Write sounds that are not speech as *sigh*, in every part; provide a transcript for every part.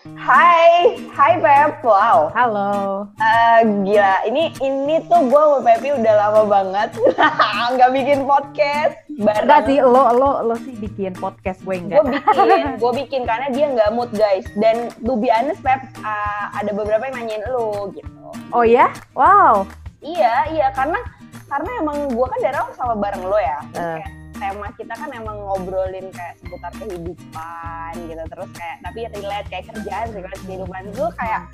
Hai, hai Pep. Wow. Halo. Uh, gila, ini ini tuh gue sama Pepi udah lama banget *laughs* nggak bikin podcast. Enggak sih, lo lo lo sih bikin podcast gue enggak. Gue bikin, *laughs* gue bikin karena dia nggak mood guys. Dan to be honest Pep, uh, ada beberapa yang nanyain lo gitu. Oh ya? Wow. Iya, iya karena karena emang gue kan dari awal sama bareng lo ya. Uh. Kayak, tema kita kan emang ngobrolin kayak seputar kehidupan gitu terus kayak tapi relate kayak kerjaan relate kehidupan itu kayak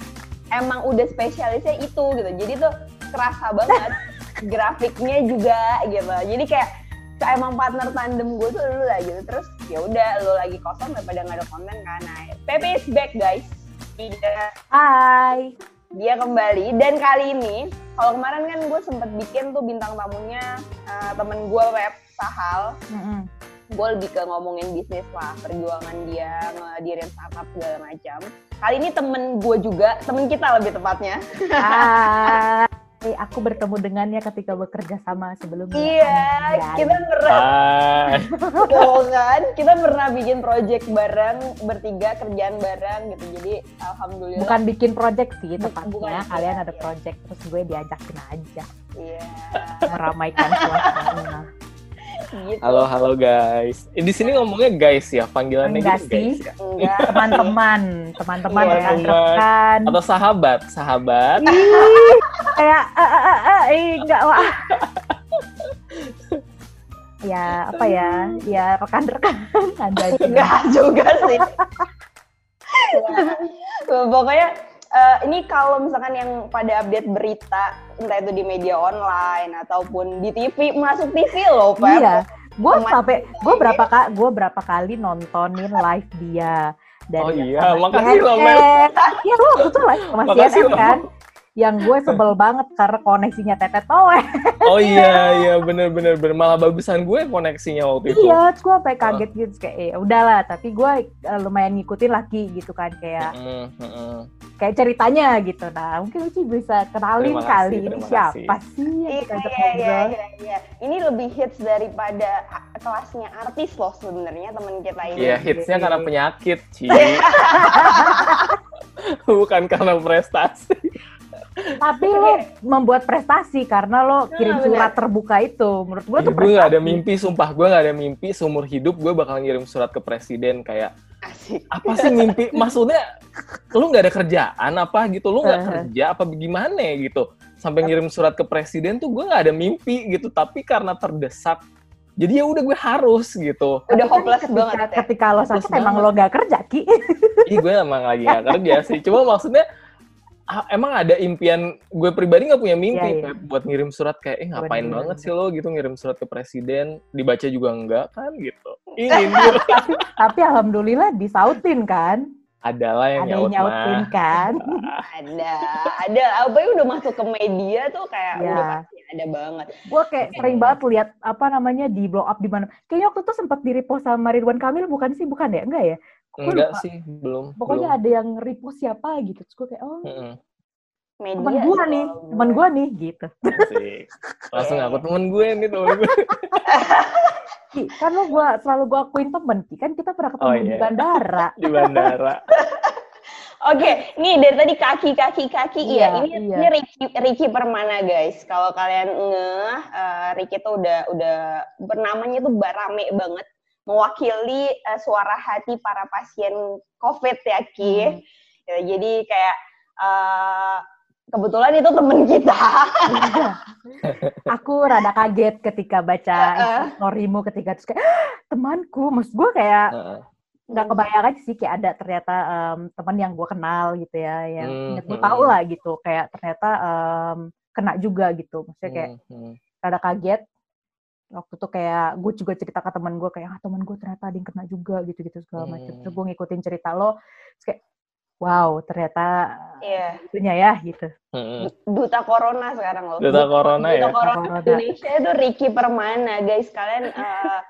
emang udah spesialisnya itu gitu. Jadi tuh kerasa banget *laughs* grafiknya juga gitu. Jadi kayak kayak emang partner tandem gue tuh dulu lah gitu. Terus ya udah lo lagi kosong daripada nggak ada konten kan. Nah Pepe is back guys. Iya Hai. Dia kembali. Dan kali ini kalau kemarin kan gue sempet bikin tuh bintang tamunya uh, temen gue web Sahal. Mm-hmm. Gue lebih ke ngomongin bisnis lah, perjuangan dia, ngedirin startup segala macam. Kali ini temen gue juga, temen kita lebih tepatnya. Ah, aku bertemu dengannya ketika bekerja sama sebelumnya. Iya, kita pernah. oh, kan? Kita pernah bikin project bareng, bertiga kerjaan bareng gitu. Jadi alhamdulillah. Bukan bikin project sih tepatnya. Bukan, Kalian ada project terus gue diajakin aja. Iya. Meramaikan suasana. Gitu. Halo halo guys. Eh, di sini ngomongnya guys ya, panggilannya Enggak gitu sih. guys ya. Teman-teman, teman-teman ya, rekan. Atau sahabat, sahabat. *laughs* kayak eh uh, uh, uh, enggak wah. ya apa ya? Ya rekan-rekan ada Enggak juga sih. ya. *laughs* Pokoknya uh, ini kalau misalkan yang pada update berita entah itu di media online ataupun di TV masuk TV loh Pak. Iya. Gue sampai gue berapa kak gue berapa kali nontonin live dia dan oh iya makasih loh Mel. Iya lo betul live sama CNN kan yang gue sebel *laughs* banget karena koneksinya tetet towe. Oh iya *laughs* iya bener bener bener malah bagusan gue koneksinya waktu itu. Iya, gue sampai kaget gitu kayak eh udahlah tapi gue uh, lumayan ngikutin lagi gitu kan kayak mm -hmm. kayak ceritanya gitu. Nah mungkin Uci bisa kenalin kasih, kali ini siapa sih yang kita iya, iya, iya, iya, iya. Ini lebih hits daripada kelasnya artis loh sebenarnya teman kita ini. Iya hitsnya karena penyakit sih. *laughs* Bukan karena prestasi. Tapi lo membuat prestasi karena lo iya, kirim surat terbuka itu. Menurut gue tuh Gue gak ada mimpi, sumpah. Gue gak ada mimpi seumur hidup gue bakal ngirim surat ke presiden kayak Asik. apa sih mimpi? *laughs* Maksudnya lu gak ada kerjaan apa gitu? Lu gak kerja apa gimana gitu? Sampai ngirim surat ke presiden tuh gue gak ada mimpi gitu. Tapi karena terdesak jadi ya udah gue harus gitu. Udah kan hopeless ketika, banget ya. Ketika lo sakit emang lo gak kerja, Ki. Iya gue emang lagi gak *laughs* kerja sih. Cuma maksudnya emang ada impian gue pribadi nggak punya mimpi yeah, yeah. buat ngirim surat kayak eh ngapain Bener. banget sih lo? Gitu ngirim surat ke presiden dibaca juga enggak kan gitu. Ingin *laughs* tapi alhamdulillah disautin kan? Adalah yang ada nyaut nyautin mah. kan? *laughs* Ada ada. Apa ya udah masuk ke media tuh kayak yeah. udah pasti ada banget. Gue kayak sering banget lihat apa namanya di blow up di mana. Kayaknya waktu itu sempat di repost sama Ridwan Kamil bukan sih? Bukan ya? Enggak ya Enggak lupa. sih, belum. Pokoknya belum. ada yang repost siapa gitu. Terus gue kayak, oh, mm -hmm. Media temen gue nih, temen gue nih, gitu. Asik. Langsung aku temen gue nih, temen gue. *laughs* Ki, kan lo gua, selalu gue akuin temen, Ki. Kan kita pernah ketemu oh, iya. *laughs* di bandara. di *laughs* bandara. Oke, okay, nih dari tadi kaki kaki kaki iya, iya. ini iya. ini Ricky, Ricky Permana guys. Kalau kalian ngeh, uh, Ricky tuh udah udah bernamanya tuh rame banget mewakili uh, suara hati para pasien COVID ya Ki. Hmm. Ya, jadi kayak uh, kebetulan itu temen kita. Aku rada kaget ketika baca uh, storymu ketika terus kayak temanku, mas gue kayak nggak uh, kebayang aja sih kayak ada ternyata um, teman yang gue kenal gitu ya, yang hmm, gue hmm. tahu lah gitu kayak ternyata um, kena juga gitu, maksudnya kayak hmm, hmm. rada kaget waktu itu kayak gue juga cerita ke teman gue kayak ah teman gue ternyata ada yang kena juga gitu gitu segala macam hmm. terus gue ngikutin cerita lo terus kayak wow ternyata yeah. itunya ya gitu hmm. duta corona sekarang lo duta, duta corona duta ya corona corona. Indonesia itu Ricky Permana guys kalian uh,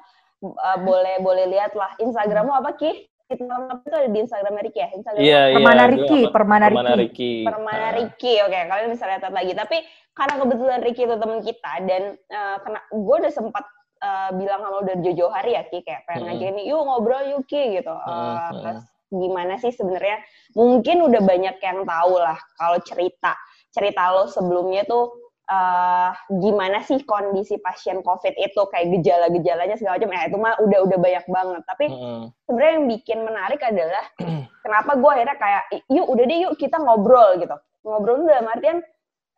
uh, *laughs* boleh boleh lihat lah Instagrammu apa ki kita apa itu ada di Instagram Ricky ya? Instagram yeah, Permana yeah, Ricky Permana Ricky Permana Ricky oke. Okay, kalian bisa lihat lagi. Tapi karena kebetulan Ricky itu teman kita dan uh, kena gue udah sempat uh, bilang sama udah jauh-jauh hari ya Ki. Kayak pengen mm -hmm. ngajakin yuk ngobrol yuk Ki gitu. Uh, mm -hmm. terus gimana sih sebenarnya? Mungkin udah banyak yang tahu lah kalau cerita cerita lo sebelumnya tuh uh, gimana sih kondisi pasien COVID itu kayak gejala-gejalanya segala macam. Ya itu mah udah udah banyak banget. Tapi mm. sebenarnya yang bikin menarik adalah *clears throat* kenapa gue akhirnya kayak yuk udah deh yuk kita ngobrol gitu. Ngobrol dalam artian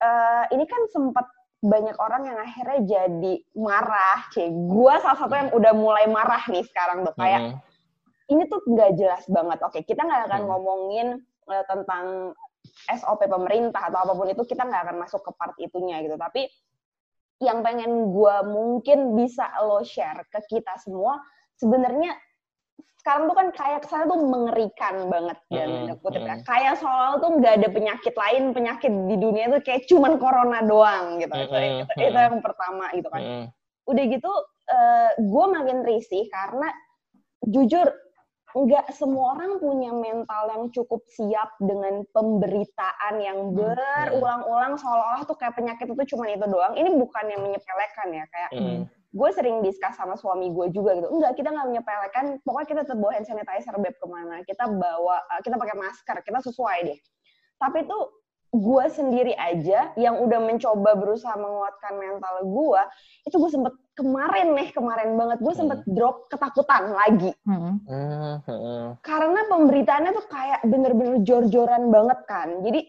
uh, ini kan sempat banyak orang yang akhirnya jadi marah. Kayak gue salah satu yang udah mulai marah nih sekarang tuh kayak mm. ini tuh nggak jelas banget. Oke kita nggak akan mm. ngomongin uh, tentang SOP pemerintah atau apa pun itu kita nggak akan masuk ke part itunya gitu. Tapi yang pengen gue mungkin bisa lo share ke kita semua sebenarnya sekarang tuh kan kayak ke sana tuh mengerikan banget dan mm, kutip mm. kayak soal tuh nggak ada penyakit lain penyakit di dunia itu kayak cuman corona doang gitu. Mm, itu, itu, itu yang pertama gitu kan. Mm. udah gitu uh, eh, gue makin risih karena jujur nggak semua orang punya mental yang cukup siap dengan pemberitaan yang hmm, berulang-ulang seolah-olah tuh kayak penyakit itu cuma itu doang. Ini bukan yang menyepelekan ya, kayak mm. gue sering diskus sama suami gue juga gitu. Enggak, kita nggak menyepelekan. Pokoknya kita tetap bawa hand sanitizer beb ke mana. Kita bawa, uh, kita pakai masker, kita sesuai deh. Tapi tuh gue sendiri aja yang udah mencoba berusaha menguatkan mental gue, itu gue sempet kemarin nih kemarin banget gue sempet hmm. drop ketakutan lagi. Hmm. Hmm. karena pemberitaannya tuh kayak bener-bener jor-joran banget kan. Jadi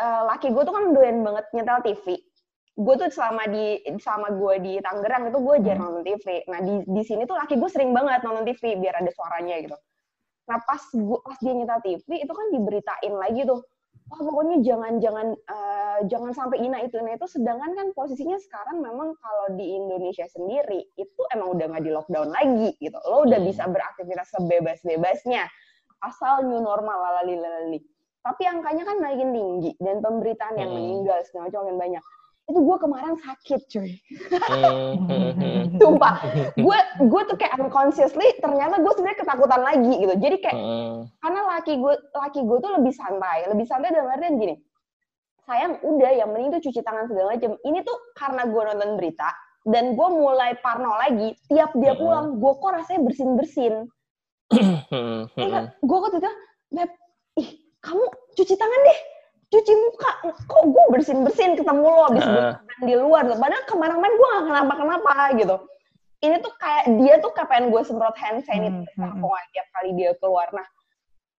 uh, laki gue tuh kan doyan banget nyetel TV gue tuh selama di sama gue di Tangerang itu gue jarang nonton TV nah di di sini tuh laki gue sering banget nonton TV biar ada suaranya gitu. Nah pas gue pas dia nyetel TV itu kan diberitain lagi tuh wah pokoknya jangan jangan uh, jangan sampai ina itu ina itu sedangkan kan posisinya sekarang memang kalau di Indonesia sendiri itu emang udah nggak di lockdown lagi gitu lo udah hmm. bisa beraktivitas sebebas-bebasnya asal new normal lalali lalali tapi angkanya kan naikin tinggi dan pemberitaan yang hmm. meninggal segala macam banyak itu gue kemarin sakit cuy. *laughs* Sumpah. Gue gue tuh kayak unconsciously ternyata gue sebenarnya ketakutan lagi gitu. Jadi kayak karena laki gue laki gue tuh lebih santai. Lebih santai dalam artian gini. Sayang udah yang penting tuh cuci tangan segala macam ini tuh karena gue nonton berita dan gue mulai parno lagi tiap dia pulang gue kok rasanya bersin bersin eh, gue kok tuh ih kamu cuci tangan deh cuci muka. Kok gue bersin bersin ketemu lo abis uh. di luar? Tuh padahal kemarin-kemarin gue gak kenapa kenapa gitu. Ini tuh kayak dia tuh kapan gue semprot hand sanitizer hmm, hmm, hmm. tiap kali dia keluar. Nah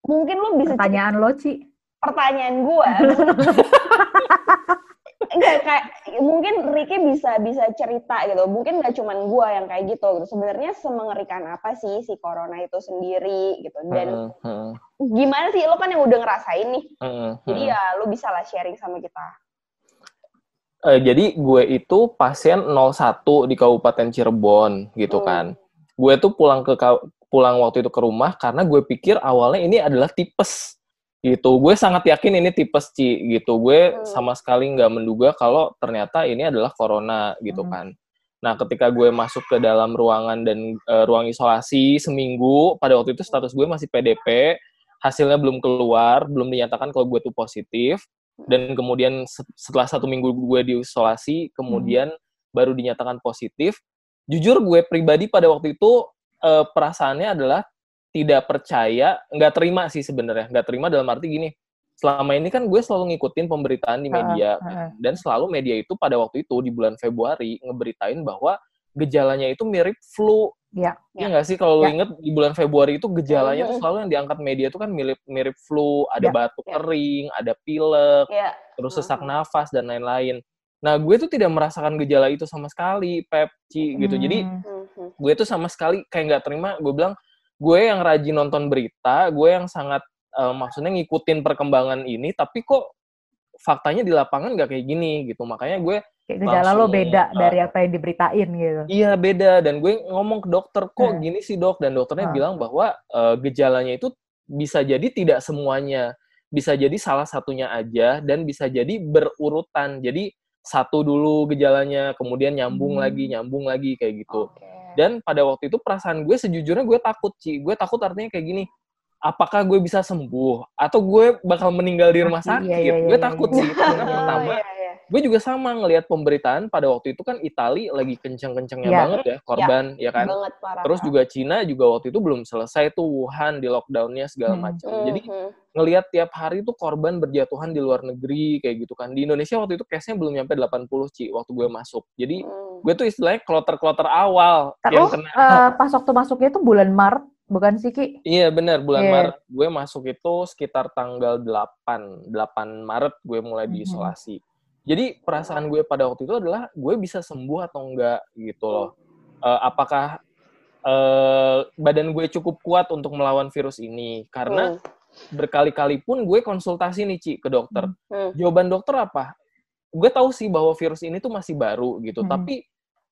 mungkin lo bisa pertanyaan lo Ci. pertanyaan gue *laughs* *laughs* enggak kayak mungkin Ricky bisa bisa cerita gitu. Mungkin nggak cuman gue yang kayak gitu. Gitu sebenarnya semengerikan apa sih si corona itu sendiri gitu? Dan uh, uh. gimana sih? Lo kan yang udah ngerasain nih. Uh, uh. jadi ya lo bisa lah sharing sama kita. Uh, jadi gue itu pasien 01 di Kabupaten Cirebon gitu hmm. kan. Gue tuh pulang ke pulang waktu itu ke rumah karena gue pikir awalnya ini adalah tipes gitu gue sangat yakin ini tipes Ci gitu gue hmm. sama sekali nggak menduga kalau ternyata ini adalah corona gitu hmm. kan nah ketika gue masuk ke dalam ruangan dan uh, ruang isolasi seminggu pada waktu itu status gue masih PDP hasilnya belum keluar belum dinyatakan kalau gue tuh positif dan kemudian setelah satu minggu gue diisolasi kemudian hmm. baru dinyatakan positif jujur gue pribadi pada waktu itu uh, perasaannya adalah tidak percaya, nggak terima sih sebenarnya, nggak terima dalam arti gini. Selama ini kan gue selalu ngikutin pemberitaan di media uh, uh. dan selalu media itu pada waktu itu di bulan Februari ngeberitain bahwa gejalanya itu mirip flu. Iya. Iya nggak sih kalau ya. lo inget di bulan Februari itu gejalanya tuh selalu yang diangkat media itu kan mirip mirip flu, ada ya. batuk ya. kering, ada pilek, ya. terus sesak uh nafas dan lain-lain. Nah, gue tuh tidak merasakan gejala itu sama sekali, Pep, Ci, gitu. Hmm. Jadi, gue tuh sama sekali kayak nggak terima. Gue bilang, gue yang rajin nonton berita, gue yang sangat uh, maksudnya ngikutin perkembangan ini, tapi kok faktanya di lapangan gak kayak gini gitu. Makanya gue kayak gejala lo beda uh, dari apa yang diberitain gitu. Iya beda dan gue ngomong ke dokter kok hmm. gini sih dok dan dokternya hmm. bilang bahwa uh, gejalanya itu bisa jadi tidak semuanya, bisa jadi salah satunya aja dan bisa jadi berurutan. Jadi satu dulu gejalanya, kemudian nyambung hmm. lagi, nyambung lagi kayak gitu. Okay. Dan pada waktu itu perasaan gue sejujurnya gue takut sih. Gue takut artinya kayak gini. Apakah gue bisa sembuh atau gue bakal meninggal di rumah *laughs* sakit? Iya, iya, iya, gue takut iya, sih. Karena *laughs* pertama, iya, iya. gue juga sama ngelihat pemberitaan pada waktu itu kan Itali lagi kenceng-kencengnya yeah. banget ya korban yeah. ya kan. Banget, parah. Terus juga Cina juga waktu itu belum selesai tuh Wuhan di lockdownnya segala hmm. macam. Hmm. Jadi hmm. ngelihat tiap hari tuh korban berjatuhan di luar negeri kayak gitu kan. Di Indonesia waktu itu case-nya belum nyampe 80 Ci waktu gue masuk. Jadi hmm. Gue tuh istilahnya kloter-kloter awal Terus, yang kena. Uh, pas waktu masuknya itu bulan Maret bukan sih Ki? Iya benar bulan yeah. Maret gue masuk itu sekitar tanggal 8 8 Maret gue mulai mm-hmm. diisolasi. Jadi perasaan gue pada waktu itu adalah gue bisa sembuh atau enggak gitu loh. Uh, apakah uh, badan gue cukup kuat untuk melawan virus ini? Karena mm. berkali-kali pun gue konsultasi nih Ci ke dokter. Mm. Jawaban dokter apa? Gue tahu sih bahwa virus ini tuh masih baru gitu, mm. tapi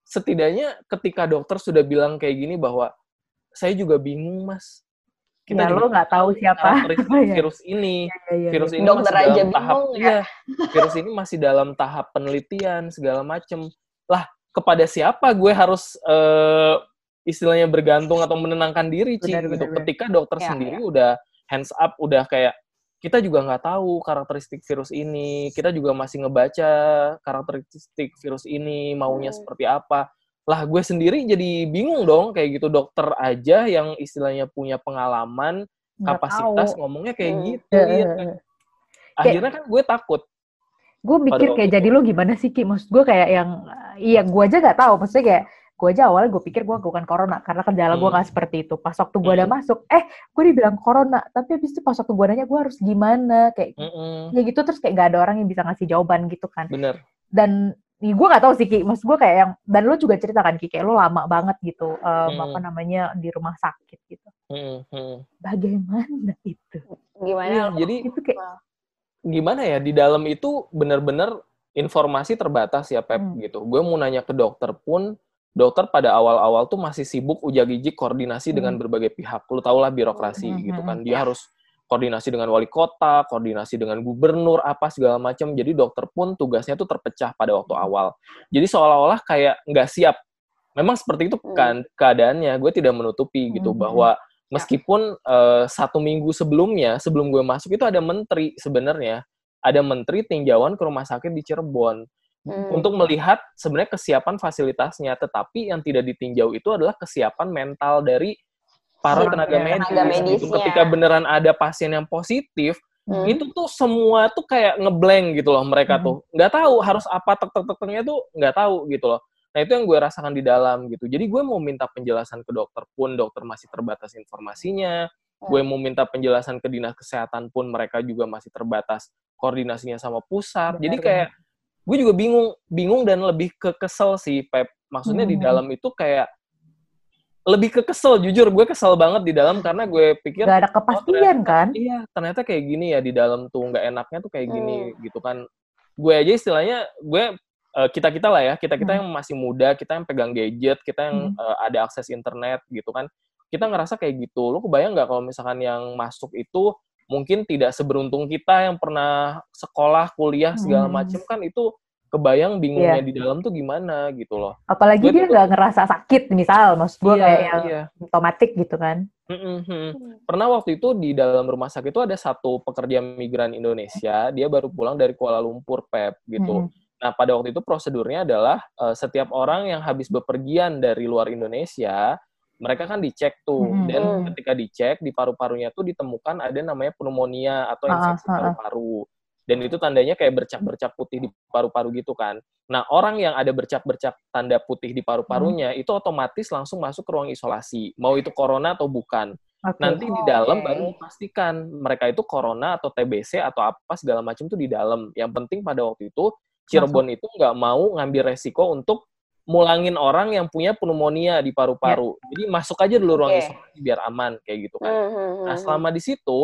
setidaknya ketika dokter sudah bilang kayak gini bahwa saya juga bingung mas. Kita ya, lo nggak tahu siapa. *laughs* ya. virus ini. Ya, ya, ya, virus ini Dokter masih aja dalam tahap ya. ya virus ini masih dalam tahap penelitian segala macem. Lah kepada siapa gue harus uh, istilahnya bergantung atau menenangkan diri Ci? Gitu. benar, ketika dokter ya, sendiri ya. udah hands up udah kayak kita juga nggak tahu karakteristik virus ini kita juga masih ngebaca karakteristik virus ini maunya hmm. seperti apa lah gue sendiri jadi bingung dong kayak gitu dokter aja yang istilahnya punya pengalaman Nggak kapasitas tahu. ngomongnya kayak hmm. gitu ya, ya. akhirnya kan gue takut gue mikir kayak jadi lo gimana sih Ki maksud gue kayak yang iya gue aja nggak tahu maksudnya kayak gue aja awalnya gue pikir gue bukan corona karena kendala hmm. gue nggak seperti itu pas waktu gue hmm. udah masuk eh gue dibilang corona tapi habis itu pas waktu gue nanya gue harus gimana kayak hmm. ya gitu terus kayak nggak ada orang yang bisa ngasih jawaban gitu kan bener dan nih gue gak tahu sih Ki, maksud gue kayak yang dan lo juga cerita kan Ki, kayak lo lama banget gitu um, hmm. apa namanya di rumah sakit gitu. Hmm. Hmm. Bagaimana itu? Gimana? Ya, jadi itu kayak gimana ya di dalam itu benar-benar informasi terbatas ya Pep hmm. gitu. Gue mau nanya ke dokter pun dokter pada awal-awal tuh masih sibuk ujak-ijik koordinasi hmm. dengan berbagai pihak. Lu tau lah birokrasi hmm. gitu kan. Dia ya. harus koordinasi dengan wali kota, koordinasi dengan gubernur, apa segala macam. Jadi dokter pun tugasnya tuh terpecah pada waktu hmm. awal. Jadi seolah-olah kayak nggak siap. Memang seperti itu hmm. kan keadaannya. Gue tidak menutupi gitu hmm. bahwa ya. meskipun uh, satu minggu sebelumnya, sebelum gue masuk itu ada menteri sebenarnya, ada menteri tinjauan ke rumah sakit di Cirebon. Hmm. untuk melihat sebenarnya kesiapan fasilitasnya, tetapi yang tidak ditinjau itu adalah kesiapan mental dari para tenaga medis, tenaga gitu. ketika beneran ada pasien yang positif hmm. itu tuh semua tuh kayak ngeblank gitu loh mereka hmm. tuh nggak tahu harus apa tek tek teknya tuh nggak tahu gitu loh nah itu yang gue rasakan di dalam gitu jadi gue mau minta penjelasan ke dokter pun dokter masih terbatas informasinya hmm. gue mau minta penjelasan ke dinas kesehatan pun mereka juga masih terbatas koordinasinya sama pusat Benar, jadi kayak gue juga bingung bingung dan lebih ke kesel sih Pep maksudnya hmm. di dalam itu kayak lebih ke kesel jujur gue kesel banget di dalam karena gue pikir gak ada kepastian oh, kan iya ternyata kayak gini ya di dalam tuh nggak enaknya tuh kayak gini hmm. gitu kan gue aja istilahnya gue uh, eh, kita kita lah ya kita kita hmm. yang masih muda kita yang pegang gadget kita yang hmm. uh, ada akses internet gitu kan kita ngerasa kayak gitu lo kebayang nggak kalau misalkan yang masuk itu mungkin tidak seberuntung kita yang pernah sekolah kuliah segala hmm. macam kan itu kebayang bingungnya yeah. di dalam tuh gimana gitu loh. Apalagi gue dia nggak ngerasa sakit misal, maksud gue yeah, kayak yang yeah. otomatik gitu kan. Mm-hmm. Pernah waktu itu di dalam rumah sakit itu ada satu pekerja migran Indonesia, dia baru pulang dari Kuala Lumpur, Pep gitu. Mm. Nah pada waktu itu prosedurnya adalah uh, setiap orang yang habis bepergian dari luar Indonesia, mereka kan dicek tuh, mm. dan ketika dicek di paru-parunya tuh ditemukan ada namanya pneumonia atau infeksi paru-paru dan itu tandanya kayak bercak-bercak putih di paru-paru gitu kan. Nah, orang yang ada bercak-bercak tanda putih di paru-parunya hmm. itu otomatis langsung masuk ke ruang isolasi, mau itu corona atau bukan. Okay. Nanti di dalam okay. baru pastikan mereka itu corona atau TBC atau apa segala macam itu di dalam. Yang penting pada waktu itu Cirebon itu nggak mau ngambil resiko untuk mulangin orang yang punya pneumonia di paru-paru. Yeah. Jadi masuk aja dulu ruang okay. isolasi biar aman kayak gitu kan. Mm -hmm. Nah, selama di situ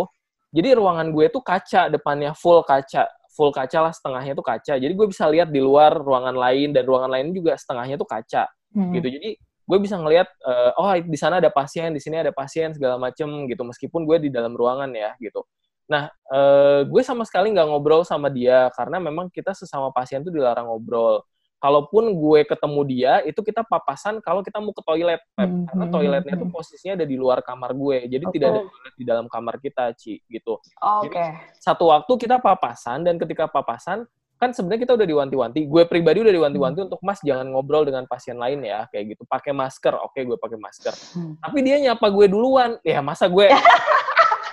jadi ruangan gue tuh kaca depannya full kaca, full kaca lah setengahnya tuh kaca. Jadi gue bisa lihat di luar ruangan lain dan ruangan lain juga setengahnya tuh kaca. Hmm. Gitu. Jadi gue bisa ngelihat uh, oh di sana ada pasien, di sini ada pasien segala macem gitu meskipun gue di dalam ruangan ya gitu. Nah, uh, gue sama sekali nggak ngobrol sama dia karena memang kita sesama pasien tuh dilarang ngobrol kalaupun gue ketemu dia itu kita papasan kalau kita mau ke toilet Pep. Hmm. karena hmm, toiletnya hmm. tuh posisinya ada di luar kamar gue jadi okay. tidak ada toilet di dalam kamar kita Ci gitu oh, oke okay. satu waktu kita papasan dan ketika papasan kan sebenarnya kita udah diwanti-wanti gue pribadi udah diwanti-wanti hmm. untuk mas jangan ngobrol dengan pasien lain ya kayak gitu pakai masker oke gue pakai masker hmm. tapi dia nyapa gue duluan ya masa gue *laughs*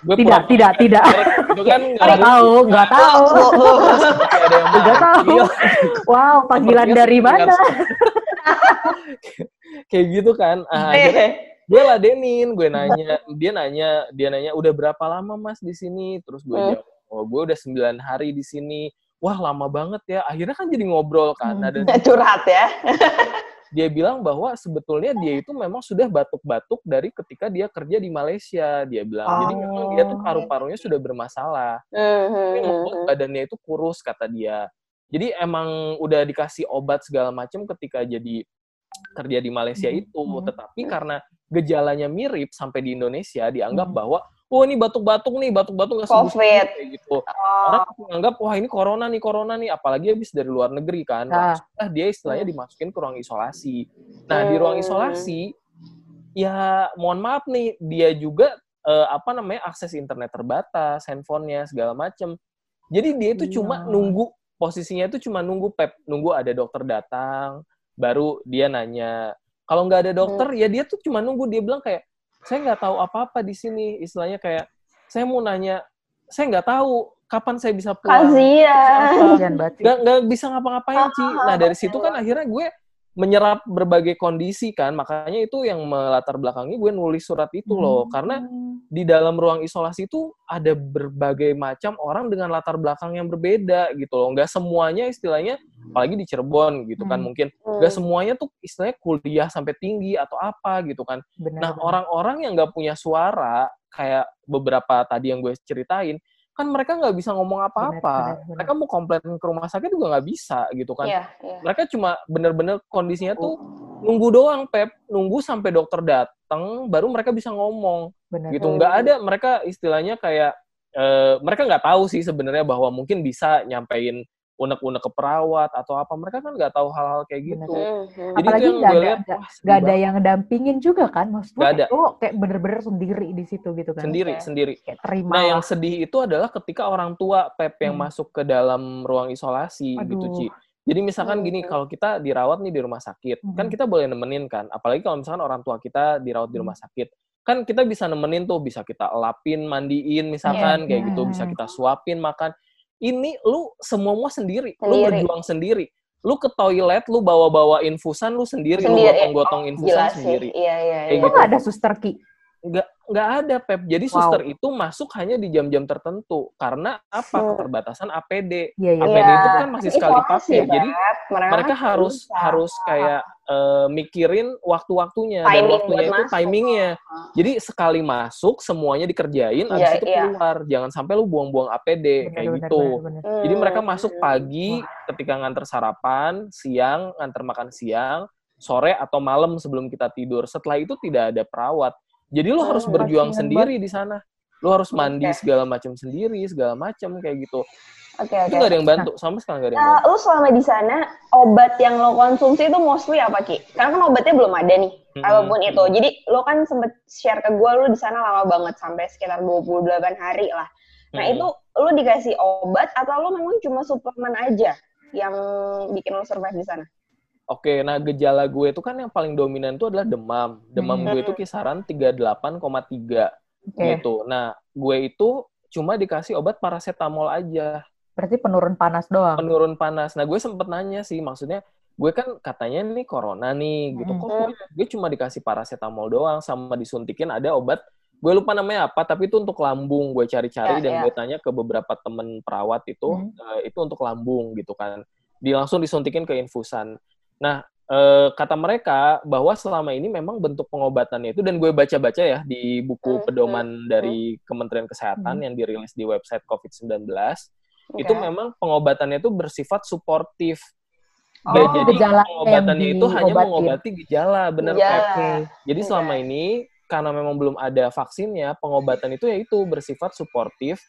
gue tidak tidak tidak. Itu kan *laughs* nggak tahu nggak *laughs* tahu. Nggak *laughs* tahu. Wow panggilan dari mana? kayak gitu kan. Ah, gue ladenin gue nanya dia nanya dia nanya udah berapa lama mas di sini? Terus gue hmm. jawab oh gue udah sembilan hari di sini. Wah lama banget ya. Akhirnya kan jadi ngobrol kan. Ada hmm. curhat ya. Dia bilang bahwa sebetulnya dia itu memang sudah batuk-batuk dari ketika dia kerja di Malaysia. Dia bilang, oh. jadi memang dia tuh oh. paru-parunya sudah bermasalah. Tapi membuat badannya itu kurus kata dia. Jadi emang udah dikasih obat segala macam ketika jadi kerja di Malaysia hmm, itu, tetapi karena gejalanya mirip sampai di Indonesia dianggap bahwa oh ini batuk-batuk nih, batuk-batuk nggak sembuh kayak gitu. Oh. Orang menganggap wah ini corona nih, corona nih, apalagi habis dari luar negeri kan. Nah, nah dia istilahnya dimasukin ke ruang isolasi. Nah, hmm. di ruang hmm. isolasi ya mohon maaf nih, dia juga eh, apa namanya akses internet terbatas, handphonenya segala macem. Jadi dia itu yeah. cuma nunggu posisinya itu cuma nunggu pep, nunggu ada dokter datang, baru dia nanya. Kalau nggak ada dokter, hmm. ya dia tuh cuma nunggu. Dia bilang kayak, saya nggak tahu apa-apa di sini. Istilahnya kayak saya mau nanya saya nggak tahu kapan saya bisa pulang. Kasian nggak nggak bisa ngapa-ngapain sih. Nah dari situ kan akhirnya gue menyerap berbagai kondisi kan makanya itu yang melatar belakangi gue nulis surat itu loh. Hmm. karena di dalam ruang isolasi itu ada berbagai macam orang dengan latar belakang yang berbeda gitu loh. Nggak semuanya istilahnya apalagi di Cirebon gitu kan hmm. mungkin nggak semuanya tuh istilahnya kuliah sampai tinggi atau apa gitu kan. Benar, nah orang-orang yang nggak punya suara kayak beberapa tadi yang gue ceritain kan mereka nggak bisa ngomong apa-apa. Mereka mau komplain ke rumah sakit juga nggak bisa gitu kan. Yeah, yeah. Mereka cuma bener-bener kondisinya tuh nunggu doang Pep, nunggu sampai dokter datang baru mereka bisa ngomong. Bener, gitu nggak ada mereka istilahnya kayak uh, mereka nggak tahu sih sebenarnya bahwa mungkin bisa nyampein unek-unek ke perawat atau apa mereka kan nggak tahu hal-hal kayak gitu hmm. jadi Apalagi itu yang gue lihat nggak ada yang dampingin juga kan maksudnya gak ada. oh kayak bener-bener sendiri di situ gitu kan sendiri kayak, sendiri kayak terima nah yang sedih itu adalah ketika orang tua pep yang hmm. masuk ke dalam ruang isolasi Aduh. gitu Ci jadi misalkan hmm. gini kalau kita dirawat nih di rumah sakit kan hmm. kan kita boleh nemenin kan apalagi kalau misalkan orang tua kita dirawat di hmm. rumah sakit kan kita bisa nemenin tuh bisa kita elapin mandiin misalkan yeah. kayak gitu bisa kita suapin makan ini lu semua sendiri, sendiri. lu berjuang sendiri. Lu ke toilet, lu bawa-bawa infusan lu sendiri, sendiri. lu gotong-gotong oh, infusan sendiri. Iya, iya, iya. Itu gitu. ada suster Ki? Nggak, nggak ada, Pep. Jadi wow. suster itu masuk hanya di jam-jam tertentu. Karena apa? Hmm. Keterbatasan APD. Yeah, yeah. APD itu kan masih sekali pakai. Jadi mereka, mereka harus bisa. harus kayak uh, mikirin waktu-waktunya dan waktunya itu masuk. timingnya. Jadi sekali masuk semuanya dikerjain, yeah, abis itu yeah. keluar. Jangan sampai lu buang-buang APD bener, kayak bener, gitu. Bener, bener. Jadi mereka hmm, masuk pagi ketika nganter sarapan, siang nganter makan siang, sore atau malam sebelum kita tidur. Setelah itu tidak ada perawat. Jadi lu harus berjuang sendiri di sana. Lu harus mandi okay. segala macam sendiri, segala macam kayak gitu. Oke, okay, oke. Okay. Itu gak ada yang bantu, sama sekali gak ada yang uh, bantu. Lu selama di sana, obat yang lo konsumsi itu mostly apa, Ki? Karena kan obatnya belum ada nih, hmm. apa pun itu. Jadi lo kan sempet share ke gue, lo di sana lama banget, sampai sekitar 28 hari lah. Nah hmm. itu lo dikasih obat atau lo memang cuma suplemen aja yang bikin lo survive di sana? Oke, nah gejala gue itu kan yang paling dominan itu adalah demam. Demam hmm. gue itu kisaran 38,3 okay. gitu. Nah, gue itu cuma dikasih obat paracetamol aja. Berarti penurun panas doang. Penurun panas. Nah, gue sempet nanya sih, maksudnya gue kan katanya nih corona nih gitu. Kok gue, gue cuma dikasih paracetamol doang sama disuntikin ada obat gue lupa namanya apa tapi itu untuk lambung gue cari-cari ya, dan ya. gue tanya ke beberapa temen perawat itu hmm. uh, itu untuk lambung gitu kan di langsung disuntikin ke infusan nah uh, kata mereka bahwa selama ini memang bentuk pengobatannya itu dan gue baca-baca ya di buku hmm. pedoman hmm. dari Kementerian Kesehatan hmm. yang dirilis di website COVID-19 okay. itu memang pengobatannya itu bersifat suportif. Oh, jadi pengobatannya itu hanya mengobati gejala, benar Pep. Jadi okay. selama ini karena memang belum ada vaksinnya, pengobatan itu yaitu bersifat suportif,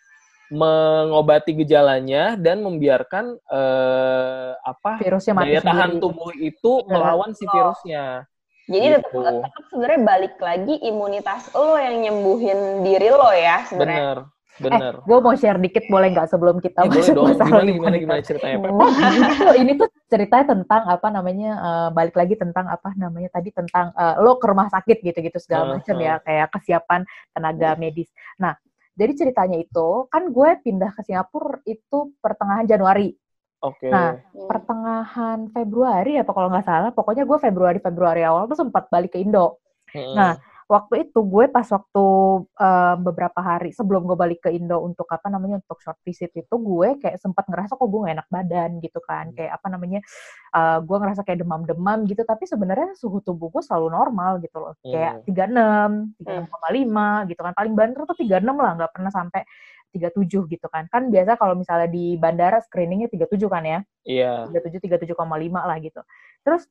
mengobati gejalanya dan membiarkan eh, apa virusnya mati daya tahan tubuh itu melawan si virusnya. Jadi gitu. tetap, tetap sebenarnya balik lagi imunitas lo yang nyembuhin diri lo ya sebenarnya. Bener Bener. Eh, gue mau share dikit boleh nggak sebelum kita ya, boleh dong. Gimana, gimana, gimana ceritanya? Oh, ini tuh, ini tuh ceritanya tentang apa namanya, uh, balik lagi tentang apa namanya tadi, tentang uh, lo ke rumah sakit gitu-gitu segala uh, macam uh. ya, kayak kesiapan tenaga medis. Nah, jadi ceritanya itu, kan gue pindah ke Singapura itu pertengahan Januari. Oke. Okay. Nah, pertengahan Februari apa kalau nggak salah, pokoknya gue Februari Februari awal tuh sempat balik ke Indo. Hmm. Nah, waktu itu gue pas waktu um, beberapa hari sebelum gue balik ke Indo untuk apa namanya untuk short visit itu gue kayak sempat ngerasa kok gue gak enak badan gitu kan. Hmm. kayak apa namanya uh, gue ngerasa kayak demam-demam gitu. Tapi sebenarnya suhu tubuh gue selalu normal gitu loh. Hmm. kayak tiga enam tiga enam koma lima gitu kan. Paling banter tuh tiga enam lah nggak pernah sampai tiga tujuh gitu kan. Kan biasa kalau misalnya di bandara screeningnya tiga tujuh kan ya? Iya. tujuh koma lima lah gitu. Terus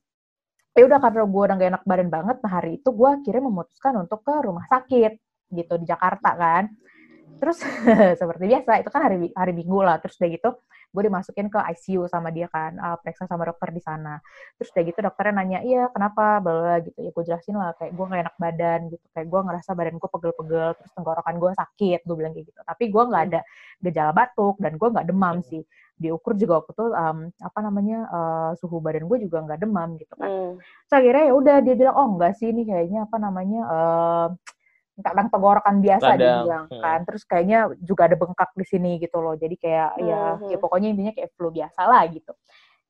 ya udah karena gue udah gak enak badan banget nah hari itu gue akhirnya memutuskan untuk ke rumah sakit gitu di Jakarta kan. Terus *laughs* seperti biasa itu kan hari hari minggu lah terus udah gitu gue dimasukin ke ICU sama dia kan uh, periksa sama dokter di sana. Terus udah gitu dokternya nanya iya kenapa? Bla gitu. Ya gue jelasin lah kayak gue gak enak badan gitu. Kayak gue ngerasa badan gue pegel-pegel terus tenggorokan gue sakit gue bilang kayak gitu. Tapi gue nggak ada gejala batuk dan gue nggak demam sih diukur juga waktu itu um, apa namanya uh, suhu badan gue juga nggak demam gitu kan. Mm. So akhirnya ya udah dia bilang oh enggak sih ini kayaknya apa namanya uh, kadang tenggorokan biasa Kadang. dia bilang hmm. kan. Terus kayaknya juga ada bengkak di sini gitu loh. Jadi kayak hmm. ya ya pokoknya intinya kayak flu biasa lah gitu.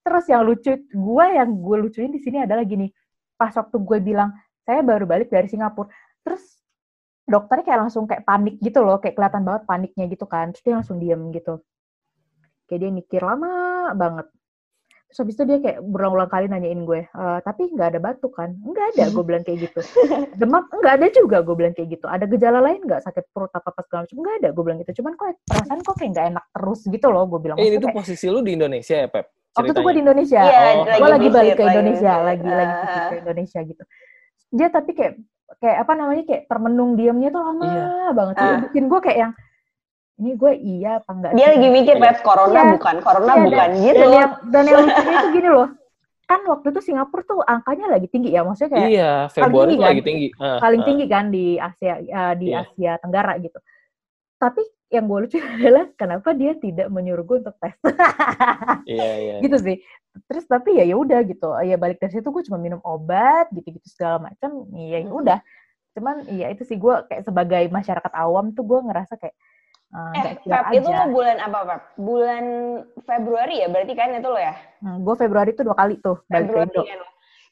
Terus yang lucu gue yang gue lucuin di sini adalah gini. Pas waktu gue bilang saya baru balik dari Singapura. Terus dokternya kayak langsung kayak panik gitu loh, kayak kelihatan banget paniknya gitu kan. Terus dia langsung diem gitu kayak dia mikir lama banget. Terus habis itu dia kayak berulang-ulang kali nanyain gue e, tapi nggak ada batuk kan? Nggak ada gue bilang kayak gitu. *laughs* Demam? Nggak ada juga gue bilang kayak gitu. Ada gejala lain nggak? Sakit perut apa apa segala macam? Nggak ada gue bilang gitu. Cuman kok perasaan kok kayak nggak enak terus gitu loh gue bilang. Eh, ini tuh kayak, posisi lu di Indonesia ya Pep? Ceritanya. waktu itu gue di Indonesia. Yeah, oh. gue lagi balik ke Indonesia lagi lagi, *laughs* lagi ke Indonesia gitu. Dia tapi kayak kayak apa namanya kayak termenung diamnya tuh lama iya. banget. Uh. bikin gue kayak yang ini gue iya apa enggak dia lagi mikir pet corona ya. bukan corona ya, bukan dan, gitu. dan yang, dan yang lucunya itu gini loh. *laughs* Kan waktu itu Singapura tuh angkanya lagi tinggi ya maksudnya kayak iya Februari tinggi, kan? lagi tinggi. Uh, paling uh. tinggi kan di Asia uh, di yeah. Asia Tenggara gitu. Tapi yang gue lucu *laughs* adalah kenapa dia tidak menyuruh gue untuk tes. *laughs* Iya iya gitu sih. Terus tapi ya ya udah gitu. Ya balik dari situ gue cuma minum obat gitu gitu segala macam ya ya udah. Cuman iya itu sih gue kayak sebagai masyarakat awam tuh gue ngerasa kayak Uh, eh, Feb itu lo bulan apa, Feb? Bulan Februari ya? Berarti kan itu lo ya? Hmm, gue Februari tuh dua kali tuh balik Februari. Kan?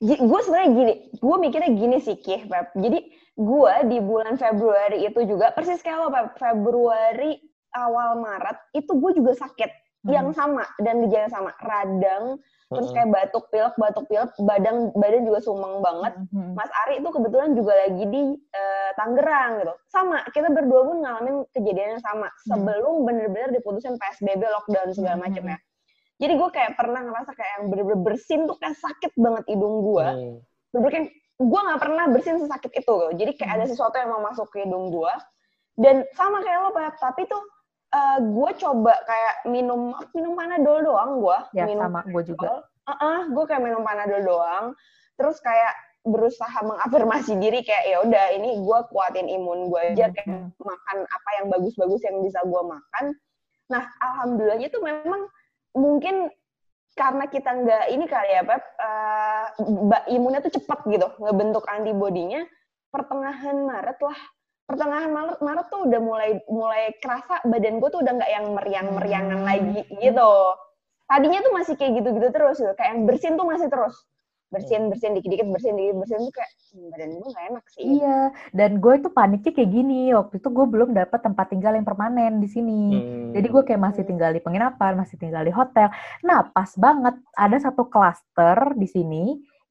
Gue sebenarnya gini, gue mikirnya gini sih, Kih, Feb. Jadi gue di bulan Februari itu juga, persis kayak lo, Feb. Februari awal Maret, itu gue juga sakit. Hmm. Yang sama, dan gejala sama. Radang, terus kayak batuk pilek batuk pilek badan badan juga sumeng banget mm-hmm. Mas Ari itu kebetulan juga lagi di uh, Tangerang gitu sama kita berdua pun ngalamin kejadian yang sama mm-hmm. sebelum bener-bener diputusin PSBB lockdown segala mm-hmm. macam ya jadi gue kayak pernah ngerasa kayak yang bener-bener bersin tuh kayak sakit banget hidung gue mm. bener-bener gue nggak pernah bersin sesakit itu gitu. jadi kayak ada sesuatu yang mau masuk ke hidung gue dan sama kayak lo Pak tapi tuh uh, gue coba kayak minum minum panadol doang gue ya, minum sama gue juga. Uh -uh, gue kayak minum panadol doang. Terus kayak berusaha mengafirmasi diri kayak ya udah ini gue kuatin imun gue aja kayak hmm. makan apa yang bagus-bagus yang bisa gue makan. Nah alhamdulillahnya tuh memang mungkin karena kita nggak ini kali ya Pep uh, imunnya tuh cepet gitu ngebentuk antibodinya pertengahan Maret lah pertengahan Maret Maret tuh udah mulai mulai kerasa badan gue tuh udah nggak yang meriang-meriangan hmm. lagi gitu. Tadinya tuh masih kayak gitu-gitu terus gitu. Kayak yang bersin tuh masih terus bersin bersin dikit-dikit bersin dikit bersin tuh kayak hmm, badan gue gak enak sih. Iya, dan gue itu paniknya kayak gini. Waktu itu gue belum dapat tempat tinggal yang permanen di sini. Hmm. Jadi gue kayak masih tinggal di penginapan, masih tinggal di hotel. Nah, pas banget ada satu klaster di sini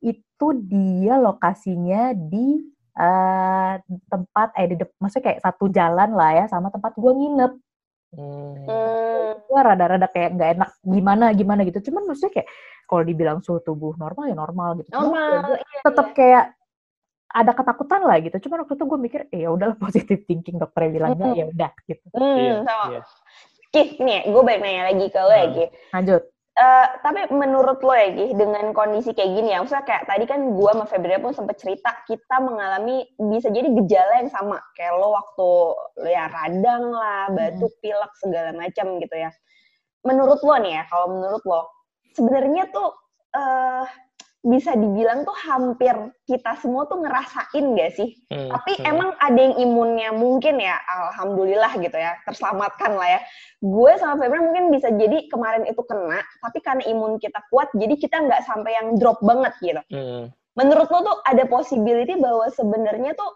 itu dia lokasinya di uh, tempat eh di maksudnya kayak satu jalan lah ya sama tempat gue nginep. Hmm. Gue rada-rada kayak nggak enak gimana gimana gitu. Cuman maksudnya kayak kalau dibilang suhu tubuh normal ya normal gitu. Normal. iya, tetap iya. kayak ada ketakutan lah gitu. Cuman waktu itu gue mikir, eh, ya udahlah *laughs* positive thinking dokternya bilangnya mm. ya udah gitu. Hmm, iya, sama. Iya. Kih, nih gue balik nanya lagi ke lo ya, Lanjut. Uh, tapi menurut lo ya Gih, dengan kondisi kayak gini ya, maksudnya kayak tadi kan gue sama Febri pun sempat cerita kita mengalami bisa jadi gejala yang sama kayak lo waktu ya radang lah, batuk, pilek segala macam gitu ya. Menurut lo nih ya, kalau menurut lo sebenarnya tuh uh, bisa dibilang tuh hampir kita semua tuh ngerasain gak sih? Hmm, Tapi hmm. emang ada yang imunnya mungkin ya, alhamdulillah gitu ya, terselamatkan lah ya. Gue sama Febri mungkin bisa jadi kemarin itu kena, tapi karena imun kita kuat, jadi kita nggak sampai yang drop banget gitu. Hmm. Menurut lo tuh ada possibility bahwa sebenarnya tuh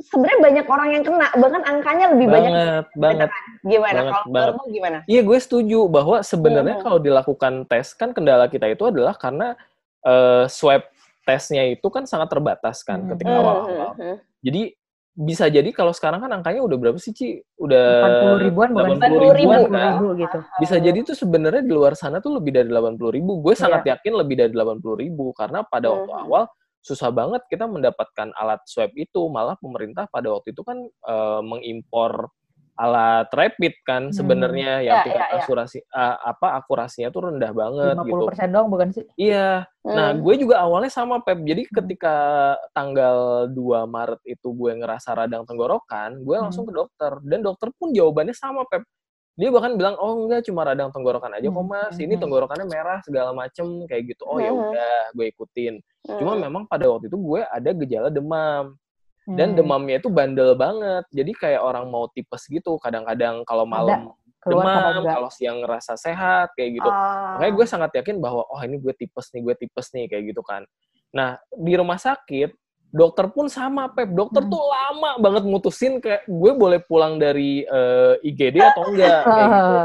sebenarnya banyak orang yang kena, bahkan angkanya lebih banget, banyak. Banget, Gimana? Kalau menurut lo gimana? Iya, gue setuju bahwa sebenarnya hmm. kalau dilakukan tes kan kendala kita itu adalah karena uh, swab tesnya itu kan sangat terbatas kan hmm. ketika awal-awal. Hmm. Jadi bisa jadi kalau sekarang kan angkanya udah berapa sih Ci? Udah 80 ribuan bukan 80 ribuan kan? Ribu gitu. Bisa jadi tuh sebenarnya di luar sana tuh lebih dari 80 ribu. Gue yeah. sangat yakin lebih dari 80 ribu karena pada waktu awal susah banget kita mendapatkan alat swab itu. Malah pemerintah pada waktu itu kan uh, mengimpor alat rapid kan hmm. sebenarnya yang ya, tingkat ya, ya. akurasi uh, apa akurasinya tuh rendah banget 50% gitu. 50% doang bukan sih? Iya. Hmm. Nah, gue juga awalnya sama Pep. Jadi hmm. ketika tanggal 2 Maret itu gue ngerasa radang tenggorokan, gue hmm. langsung ke dokter dan dokter pun jawabannya sama Pep. Dia bahkan bilang, "Oh, enggak cuma radang tenggorokan aja kok, Mas. Ini hmm. tenggorokannya merah segala macem kayak gitu." Oh, ya udah, gue ikutin. Cuma memang pada waktu itu gue ada gejala demam dan hmm. demamnya itu bandel banget. Jadi kayak orang mau tipes gitu kadang-kadang kalau malam demam kalau siang ngerasa sehat kayak gitu. Uh. makanya gue sangat yakin bahwa oh ini gue tipes nih gue tipes nih kayak gitu kan. Nah di rumah sakit dokter pun sama pep. Dokter hmm. tuh lama banget mutusin kayak gue boleh pulang dari uh, eh, IGD atau enggak? *laughs* Kayak gitu.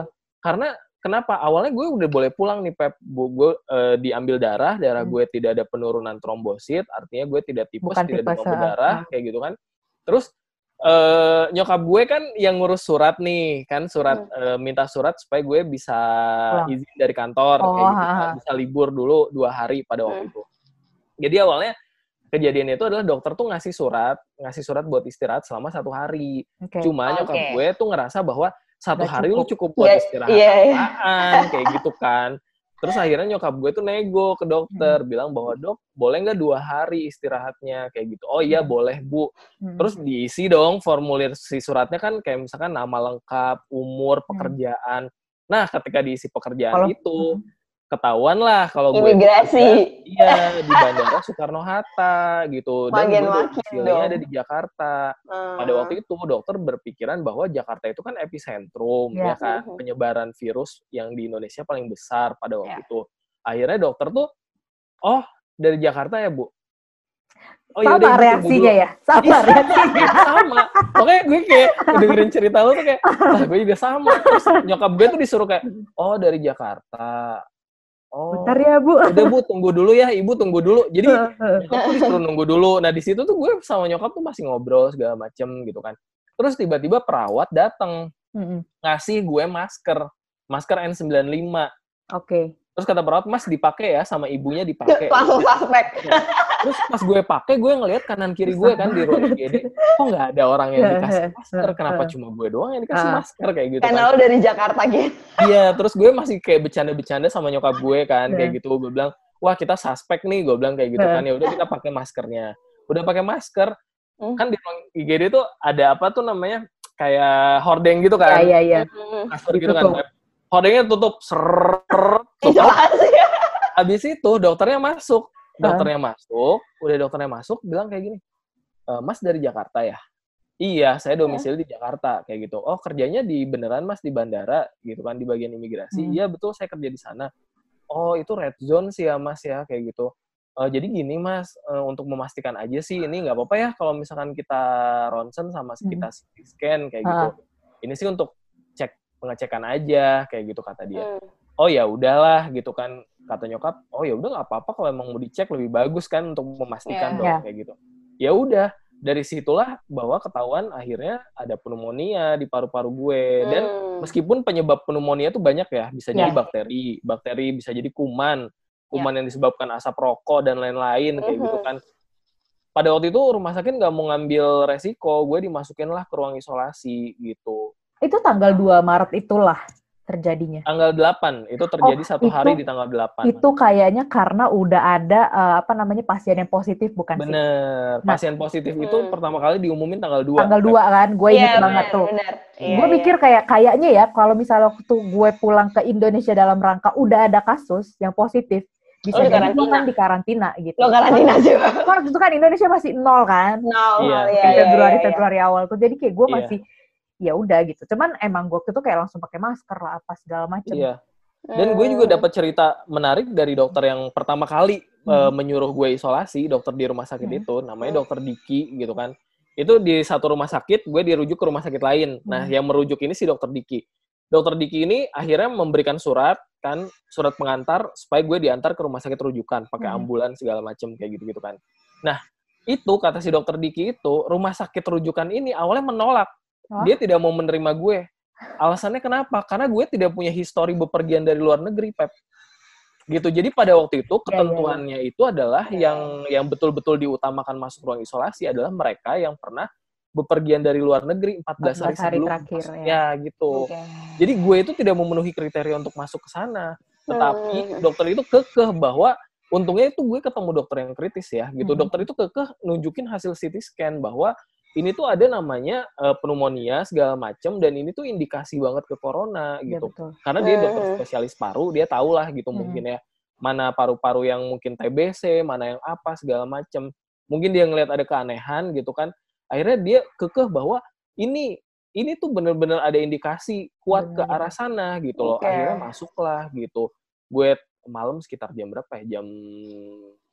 Karena Kenapa? Awalnya gue udah boleh pulang nih Pep. Gue uh, diambil darah, darah hmm. gue tidak ada penurunan trombosit, artinya gue tidak tipes, Bukan tidak demam berdarah, kayak gitu kan. Terus uh, nyokap gue kan yang ngurus surat nih, kan surat hmm. uh, minta surat supaya gue bisa Pulang. izin dari kantor, oh, kayak gitu kan. bisa libur dulu dua hari pada waktu hmm. itu. Jadi awalnya kejadian itu adalah dokter tuh ngasih surat, ngasih surat buat istirahat selama satu hari. Okay. Cuma nyokap okay. gue tuh ngerasa bahwa satu Gak hari cukup. lu cukup buat yeah, istirahat yeah, yeah. kayak gitu kan terus akhirnya nyokap gue tuh nego ke dokter hmm. bilang bahwa dok boleh nggak dua hari istirahatnya kayak gitu oh iya hmm. boleh bu hmm. terus diisi dong formulir si suratnya kan kayak misalkan nama lengkap umur hmm. pekerjaan hmm. nah ketika diisi pekerjaan Kalo, itu hmm ketahuan lah kalau gue imigrasi. iya di bandara Soekarno Hatta gitu. Dan hasilnya ada di Jakarta. Hmm. pada waktu itu dokter berpikiran bahwa Jakarta itu kan epicentrum yeah. ya kan? Hmm. penyebaran virus yang di Indonesia paling besar pada waktu yeah. itu. Akhirnya dokter tuh oh dari Jakarta ya bu? Oh, sama yaudah, reaksinya ya? Sama *laughs* iya, reaksinya? sama. Oke gue kayak dengerin cerita lo tuh kayak ah gue juga sama. Terus nyokap gue tuh disuruh kayak oh dari Jakarta Oh. Bentar ya bu. Udah bu, tunggu dulu ya, ibu tunggu dulu. Jadi tuh disuruh nunggu dulu. Nah di situ tuh gue sama nyokap tuh masih ngobrol segala macem gitu kan. Terus tiba-tiba perawat datang mm-hmm. ngasih gue masker, masker N95. Oke. Okay. Terus kata perawat, Mas dipakai ya sama ibunya dipakai. Langsung suspek. Terus pas gue pakai, gue ngelihat kanan kiri gue kan di ruang IGD, kok nggak ada orang yang dikasih *laughs* masker? Kenapa cuma gue doang yang dikasih ah. masker kayak gitu? Karena kan. lo dari Jakarta gitu. Iya, terus gue masih kayak bercanda-bercanda sama nyokap gue kan, kayak gitu. Gue bilang, wah kita suspek nih, gue bilang kayak gitu kan. Ya udah kita pakai maskernya. Udah pakai masker, hmm. kan di ruang IGD tuh ada apa tuh namanya? Kayak hordeng gitu kan. Iya, iya, iya. Kasur gitu kan hordengnya tutup ser tutup. *laughs* Habis itu dokternya masuk, dokternya masuk, udah dokternya masuk bilang kayak gini, e, Mas dari Jakarta ya? Iya, saya domisili di Jakarta kayak gitu. Oh kerjanya di beneran Mas di bandara gitu kan di bagian imigrasi. Hmm. Iya betul saya kerja di sana. Oh itu red zone sih ya Mas ya kayak gitu. Uh, jadi gini Mas, uh, untuk memastikan aja sih ini nggak apa-apa ya kalau misalkan kita ronsen sama kita hmm. scan kayak gitu. Ini sih untuk pengecekan aja kayak gitu kata dia. Hmm. Oh ya udahlah gitu kan kata nyokap. Oh ya udah nggak apa-apa kalau emang mau dicek lebih bagus kan untuk memastikan yeah. dong yeah. kayak gitu. Ya udah dari situlah bahwa ketahuan akhirnya ada pneumonia di paru-paru gue hmm. dan meskipun penyebab pneumonia itu banyak ya bisa yeah. jadi bakteri, bakteri bisa jadi kuman, kuman yeah. yang disebabkan asap rokok dan lain-lain kayak gitu hmm. kan. Pada waktu itu rumah sakit nggak mau ngambil resiko, gue dimasukin lah ke ruang isolasi gitu itu tanggal 2 Maret itulah. Terjadinya? Tanggal 8. Itu terjadi oh, satu itu, hari di tanggal 8. Itu kayaknya karena udah ada uh, apa namanya pasien yang positif bukan bener. sih? Bener. Nah, pasien positif hmm. itu pertama kali diumumin tanggal 2. Tanggal 2 kan. Gue yeah, inget bener, banget tuh. Bener. Yeah, gue yeah. mikir kayak kayaknya ya kalau misalnya waktu gue pulang ke Indonesia dalam rangka udah ada kasus yang positif, bisa oh, jadi gue kan di karantina gitu. Lo karantina juga. Kan itu kan Indonesia masih nol kan. Nol. Iya. Yeah. Februari yeah, Februari awal tuh. Jadi kayak gue yeah. Ya udah gitu. Cuman emang gue tuh kayak langsung pakai masker lah apa segala macam. Iya. Dan gue juga dapat cerita menarik dari dokter yang pertama kali hmm. uh, menyuruh gue isolasi, dokter di rumah sakit hmm. itu, namanya dokter Diki gitu kan. Itu di satu rumah sakit, gue dirujuk ke rumah sakit lain. Nah, hmm. Yang merujuk ini si dokter Diki. Dokter Diki ini akhirnya memberikan surat kan, surat pengantar supaya gue diantar ke rumah sakit rujukan pakai hmm. ambulan segala macem kayak gitu-gitu kan. Nah, itu kata si dokter Diki itu rumah sakit rujukan ini awalnya menolak dia tidak mau menerima gue. Alasannya kenapa? Karena gue tidak punya histori bepergian dari luar negeri, Pep. Gitu. Jadi pada waktu itu ya, ya, ya. ketentuannya itu adalah yang yang betul-betul diutamakan masuk ruang isolasi adalah mereka yang pernah bepergian dari luar negeri 14, 14 hari, hari sebelum terakhir ya. ya gitu. Okay. Jadi gue itu tidak memenuhi kriteria untuk masuk ke sana. Tetapi hmm. dokter itu kekeh bahwa untungnya itu gue ketemu dokter yang kritis ya gitu. Hmm. Dokter itu kekeh nunjukin hasil CT scan bahwa ini tuh ada namanya uh, pneumonia segala macam dan ini tuh indikasi banget ke corona iya, gitu. Ya, Karena dia dokter spesialis paru, dia tahu lah gitu hmm. mungkin ya mana paru-paru yang mungkin TBC, mana yang apa segala macam. Mungkin dia ngelihat ada keanehan gitu kan. Akhirnya dia kekeh bahwa ini ini tuh bener-bener ada indikasi kuat hmm. ke arah sana gitu loh. Okay. Akhirnya masuklah gitu. Gue malam sekitar jam berapa ya? Jam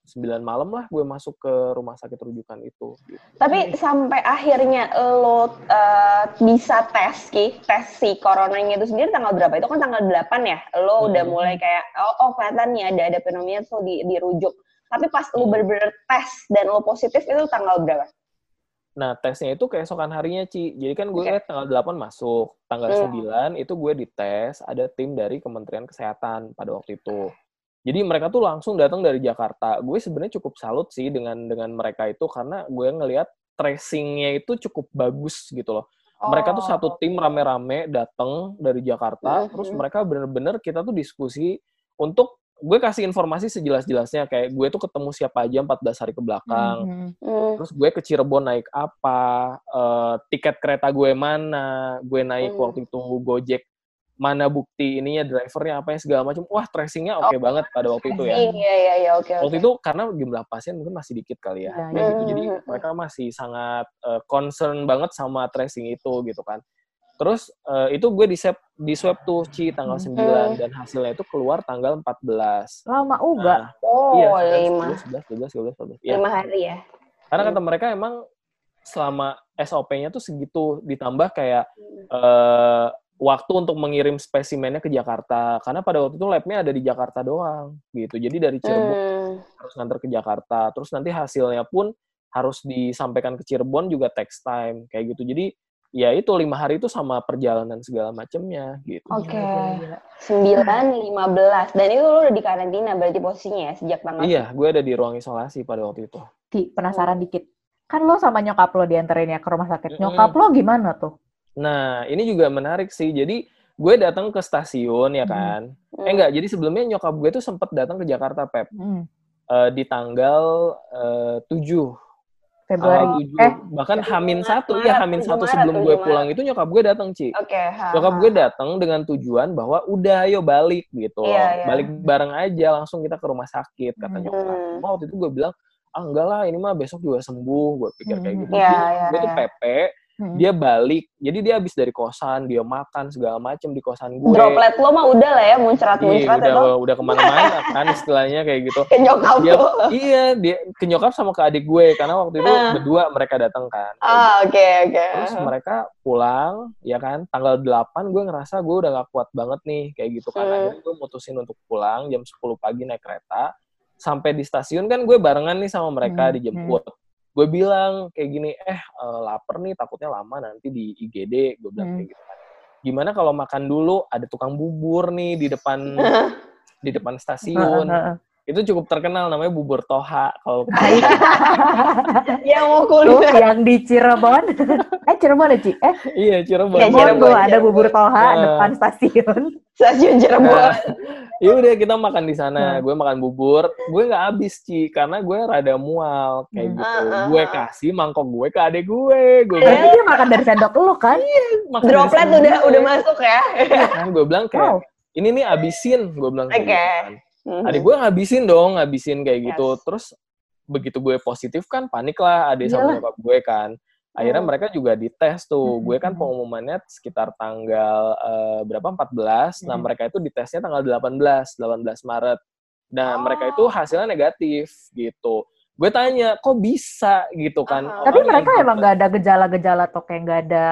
9 malam lah gue masuk ke rumah sakit rujukan itu. Tapi sampai akhirnya lo uh, bisa tes ki, tes si coronanya itu sendiri tanggal berapa? Itu kan tanggal 8 ya. Lo hmm. udah mulai kayak oh, oh kelihatan nih ada ada fenomena tuh di dirujuk. Tapi pas lo bener-bener tes dan lo positif itu tanggal berapa? Nah, tesnya itu keesokan harinya, Ci. Jadi kan gue okay. tanggal 8 masuk, tanggal hmm. 9 itu gue dites, ada tim dari Kementerian Kesehatan pada waktu itu. Jadi mereka tuh langsung datang dari Jakarta. Gue sebenarnya cukup salut sih dengan dengan mereka itu karena gue ngelihat tracingnya itu cukup bagus gitu loh. Oh. Mereka tuh satu oh, tim rame-rame datang dari Jakarta, mm -hmm. terus mereka bener-bener kita tuh diskusi untuk gue kasih informasi sejelas-jelasnya kayak gue tuh ketemu siapa aja 14 hari ke belakang. Mm -hmm. Terus gue ke Cirebon naik apa, uh, tiket kereta gue mana, gue naik mm. waktu itu Gojek mana bukti ininya drivernya apa yang segala macam. Wah tracingnya oke okay oh, banget pada waktu itu ya. Iya iya iya oke okay, waktu okay. itu karena jumlah pasien mungkin masih dikit kali ya, ya, ya. gitu. jadi mereka masih sangat uh, concern banget sama tracing itu gitu kan. Terus uh, itu gue di swab di swab tuh Ci tanggal hmm. 9 dan hasilnya itu keluar tanggal 14 lama juga. nah, oh iya, lima. sebelas dua belas dua belas ya. lima hari ya? Karena kata mereka emang selama SOP-nya tuh segitu ditambah kayak uh, waktu untuk mengirim spesimennya ke Jakarta karena pada waktu itu labnya ada di Jakarta doang gitu jadi dari Cirebon hmm. harus nganter ke Jakarta terus nanti hasilnya pun harus disampaikan ke Cirebon juga text time kayak gitu jadi ya itu lima hari itu sama perjalanan segala macamnya gitu. Oke. Okay. Sembilan lima belas dan itu lo udah di karantina berarti posisinya ya sejak tanggal. Iya, gue ada di ruang isolasi pada waktu itu. Ki, penasaran hmm. dikit. Kan lo sama nyokap lo diantarin ya ke rumah sakit. Nyokap lo gimana tuh? Nah, ini juga menarik sih. Jadi gue datang ke stasiun ya hmm. kan. Hmm. Eh enggak, jadi sebelumnya nyokap gue tuh sempat datang ke Jakarta, Pep. Hmm. Uh, di tanggal uh, 7 Februari. Uh, 7. Eh, bahkan Hamin satu, iya Hamin satu sebelum gue pulang itu nyokap gue datang, Ci. Oke. Okay, nyokap gue datang dengan tujuan bahwa udah ayo balik gitu. Yeah, yeah. Balik bareng aja langsung kita ke rumah sakit kata hmm. nyokap. Waktu itu gue bilang, "Ah enggak lah, ini mah besok juga sembuh." Gue pikir kayak hmm. gitu. Yeah, yeah, gue yeah. tuh pepe Hmm. Dia balik, jadi dia habis dari kosan, dia makan segala macem di kosan gue. Droplet lo mah udah lah ya, muncrat-muncrat iya, udah, udah ke mana-mana kan istilahnya kayak gitu. *laughs* Ke nyokap dia, Iya, dia ke nyokap sama ke adik gue, karena waktu itu uh. berdua mereka datang kan. Ah, oke, okay, oke. Okay. Terus mereka pulang, ya kan, tanggal 8 gue ngerasa gue udah gak kuat banget nih, kayak gitu kan. Hmm. Akhirnya gue mutusin untuk pulang jam 10 pagi naik kereta. Sampai di stasiun kan gue barengan nih sama mereka hmm. dijemput. Hmm gue bilang kayak gini eh uh, lapar nih takutnya lama nanti di IGD gue bilang hmm. kayak gitu kan. Gimana kalau makan dulu? Ada tukang bubur nih di depan *laughs* di depan stasiun. Itu cukup terkenal namanya bubur toha kalau *laughs* yang mau kuliner Tuh, yang di Cirebon. *laughs* Eh Cirebon ya Ci? Eh iya Cirebon. Ya, Cirebon. Cirebon, ada Cirebon. bubur toha Nah. depan stasiun stasiun Cirebon Nah, *laughs* ya udah kita makan di sana Nah. gue makan bubur gue nggak habis Ci karena gue rada mual kayak Hmm. gitu Ah, ah, gue ah. kasih mangkok gue ke adek gue gue berarti bilang dia makan dari sendok lu kan makan dari droplet udah gue. udah masuk ya kan gue bilang kayak wow ini nih abisin gue bilang kayak Oke. gitu kan. Mhm. adik gue ngabisin dong ngabisin kayak gitu Yes. terus begitu gue positif kan panik lah adik sama nyokap gue kan akhirnya Hmm. mereka juga dites tuh Hmm, gue kan hmm. pengumumannya sekitar tanggal eh, berapa 14 nah Hmm. mereka itu ditesnya tanggal 18 18 Maret nah Oh. mereka itu hasilnya negatif gitu gue tanya kok bisa gitu kan Ah. tapi Orang mereka yang emang nggak ada gejala-gejala atau kayak nggak ada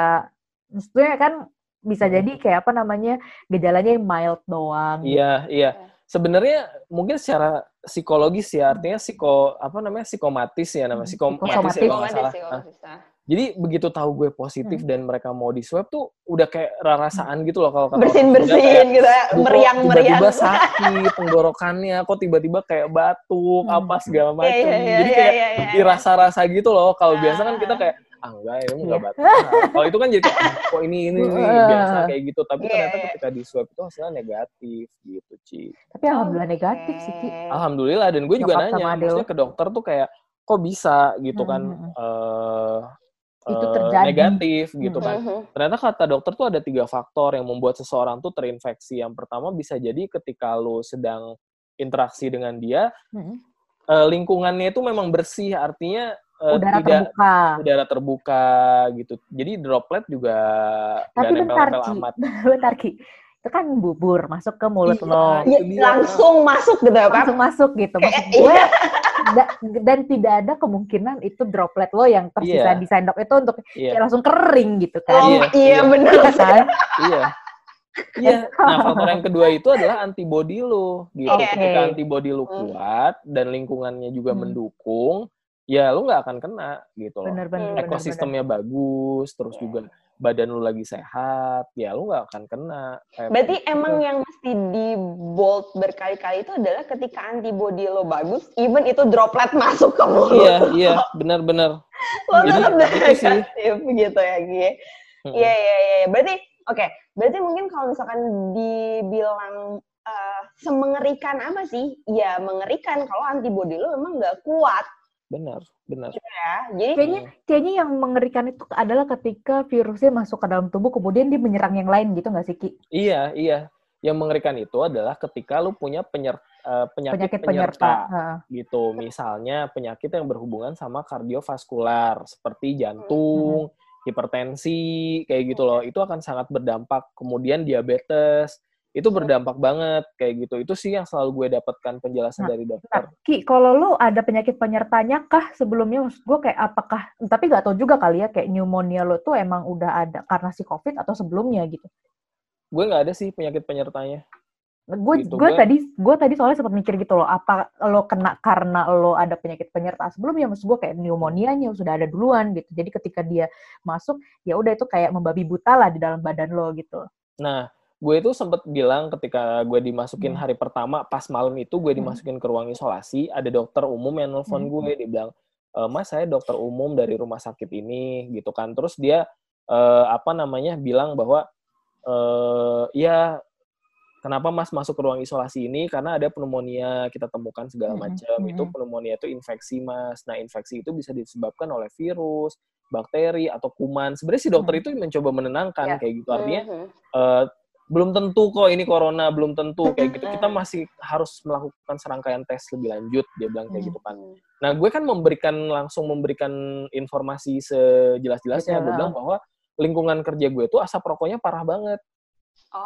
maksudnya kan bisa Hmm. jadi kayak apa namanya gejalanya yang mild doang gitu. Iya, iya. Sebenarnya mungkin secara psikologis ya, artinya psiko apa namanya psikomatis ya namanya Hmm, psikomatis ya kalau nggak salah. Nah, jadi begitu tahu gue positif dan mereka mau di swab tuh udah kayak rarasaan gitu loh kalau bersin bersin gitu ya "Aduh, kok meriang meriang tiba-tiba sakit tenggorokannya kok tiba-tiba kayak batuk Hmm. apa segala macam Iya, iya, iya, jadi iya, kayak iya, iya. dirasa-rasa gitu loh. Kalau Ah. biasa kan kita kayak ah enggak ini enggak Iya. batuk. Nah, kalau itu kan jadi "Ah, kok ini ini, ini biasa kayak gitu. Tapi Iya, ternyata iya. ketika di swab itu hasilnya negatif gitu Ci. Tapi alhamdulillah negatif sih Ki. Alhamdulillah dan gue juga Nyokap nanya maksudnya ke dokter tuh kayak kok bisa? gitu kan. Hmm, hmm, eh Itu eh, terjadi. negatif gitu Hmm. kan. Mhm. Ternyata kata dokter tuh ada tiga faktor yang membuat seseorang tuh terinfeksi. Yang pertama bisa jadi ketika lo sedang interaksi dengan dia, Mm-mm. eh, lingkungannya itu memang bersih, artinya eh, udara tidak terbuka udara terbuka gitu. Jadi droplet juga tapi bentar Ki amat. *laughs* bentar Ki itu kan bubur masuk ke mulut Iya. lo Ya, dia. langsung masuk gitu ya Pak langsung masuk gitu maksud gue da- dan tidak ada kemungkinan itu droplet lo yang tersisa Iya. di sendok itu untuk Iya. kayak langsung kering gitu kan Oh, Iya, iya, iya. benar Iya kan Iya. Iya. Nah, faktor yang kedua itu adalah antibody lo gitu. Oke. Ketika antibody lo Hmm. kuat dan lingkungannya juga Hmm. mendukung, ya lo nggak akan kena gitu loh. Hmm. Ekosistemnya bagus, terus juga badan lo lagi sehat, ya lo nggak akan kena. Kayak Berarti begitu. emang yang mesti di bold berkali-kali itu adalah ketika antibody lo bagus, even itu droplet *laughs* masuk ke mulut. Iya, iya, benar-benar. lo tetap negatif gitu ya, Gi. Mm-mm. Iya, iya, iya. iya. Berarti, oke. Berarti mungkin kalau misalkan dibilang eh, semengerikan apa sih? Ya mengerikan kalau antibody lo memang nggak kuat Benar, benar. ya. Jadi kayaknya kayaknya yang mengerikan itu adalah ketika virusnya masuk ke dalam tubuh kemudian dia menyerang yang lain gitu nggak sih Ki? Iya, iya. Yang mengerikan itu adalah ketika lo punya penyer, eh, penyakit, penyakit penyerta. penyerta. Heeh. gitu. Misalnya penyakit yang berhubungan sama kardiovaskular seperti jantung, hipertensi, kayak gitu loh. Itu akan sangat berdampak. Kemudian diabetes, itu berdampak banget kayak gitu. Itu sih yang selalu gue dapatkan penjelasan Nah, dari dokter. Nah, Ki, kalau lu ada penyakit penyertanya kah sebelumnya? Maksud gue kayak apakah, tapi nggak tahu juga kali ya, kayak pneumonia lo tuh emang udah ada karena si COVID atau sebelumnya gitu. Gue nggak ada sih penyakit penyertanya. Gue Gitu, gue tadi gue tadi soalnya sempat mikir gitu loh, apa lo kena karena lo ada penyakit penyerta sebelumnya? Maksud gue kayak pneumonianya sudah ada duluan gitu. Jadi ketika dia masuk, ya udah itu kayak membabi buta lah di dalam badan lo gitu. Nah, gue itu sempet bilang ketika gue dimasukin Hmm. hari pertama pas malam itu gue Hmm. dimasukin ke ruang isolasi ada dokter umum yang nelfon Hmm. gue dia bilang e, mas saya dokter umum dari rumah sakit ini gitu kan terus dia eh, apa namanya bilang bahwa eh ya kenapa mas masuk ke ruang isolasi ini karena ada pneumonia kita temukan segala Hmm. macam itu Hmm. pneumonia itu infeksi mas nah infeksi itu bisa disebabkan oleh virus bakteri atau kuman sebenarnya si dokter Hmm. itu mencoba menenangkan Ya. kayak gitu artinya Mhm. eh, belum tentu kok ini corona, belum tentu kayak gitu. Kita masih harus melakukan serangkaian tes lebih lanjut, dia bilang kayak Hmm. gitu kan. Nah, gue kan memberikan langsung memberikan informasi sejelas-jelasnya. Gue bilang bahwa lingkungan kerja gue itu asap rokoknya parah banget.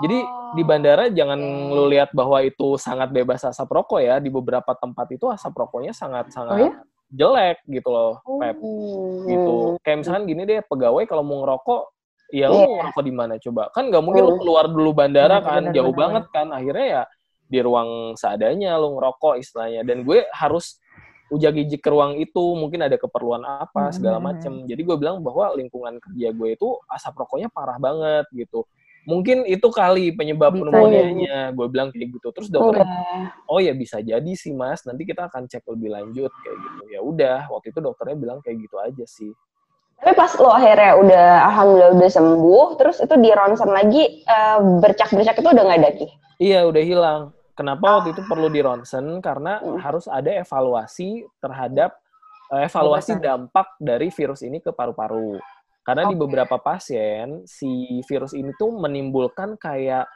Jadi di Oh. bandara jangan oke. lu lihat bahwa itu sangat bebas asap rokok ya. Di beberapa tempat itu asap rokoknya sangat-sangat Oh ya? jelek gitu loh, Oh. Pep. Hmm. Gitu. Kayak misalkan gini deh, pegawai kalau mau ngerokok ya lu Iya. mau ngerokok di mana coba? Kan nggak mungkin lu Hmm. keluar dulu bandara Benar, kan benar, jauh benar, banget kan. Akhirnya ya di ruang seadanya lu ngerokok istilahnya. Dan gue harus ujak-ijik ke ruang itu mungkin ada keperluan apa segala hmm, macem. Jadi gue bilang bahwa lingkungan kerja gue itu asap rokoknya parah banget gitu. Mungkin itu kali penyebab pneumonia gue bilang kayak gitu. Terus dokter oh ya bisa jadi sih mas. Nanti kita akan cek lebih lanjut kayak gitu. Ya udah waktu itu dokternya bilang kayak gitu aja sih tapi pas lo akhirnya udah alhamdulillah udah sembuh terus itu di ronsen lagi uh, bercak-bercak itu udah nggak ada ki iya udah hilang. Kenapa waktu itu perlu di ronsen? Karena hmm. harus ada evaluasi terhadap uh, evaluasi dampak dari virus ini ke paru-paru. Karena okay. di beberapa pasien si virus ini tuh menimbulkan kayak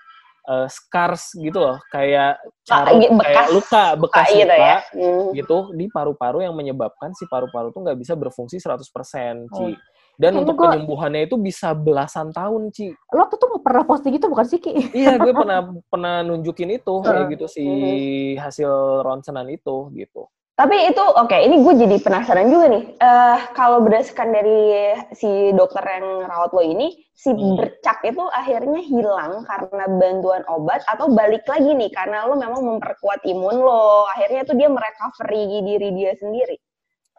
uh, scars gitu loh, kayak cara kayak luka, bekas luka, gitu, ya? hmm. gitu di paru-paru yang menyebabkan si paru-paru tuh nggak bisa berfungsi 100%, Ci. Oh. Dan Kayaknya untuk gua... penyembuhannya itu bisa belasan tahun, Ci. Lo tuh tuh pernah posting gitu bukan sih, Ki? iya, gue pernah pernah nunjukin itu kayak gitu si hmm. hasil ronsenan itu gitu. Tapi itu oke, okay, ini gue jadi penasaran juga nih. Uh, kalau berdasarkan dari si dokter yang rawat lo ini, si hmm. bercak itu akhirnya hilang karena bantuan obat atau balik lagi nih karena lo memang memperkuat imun lo. Akhirnya itu dia merecovery diri dia sendiri.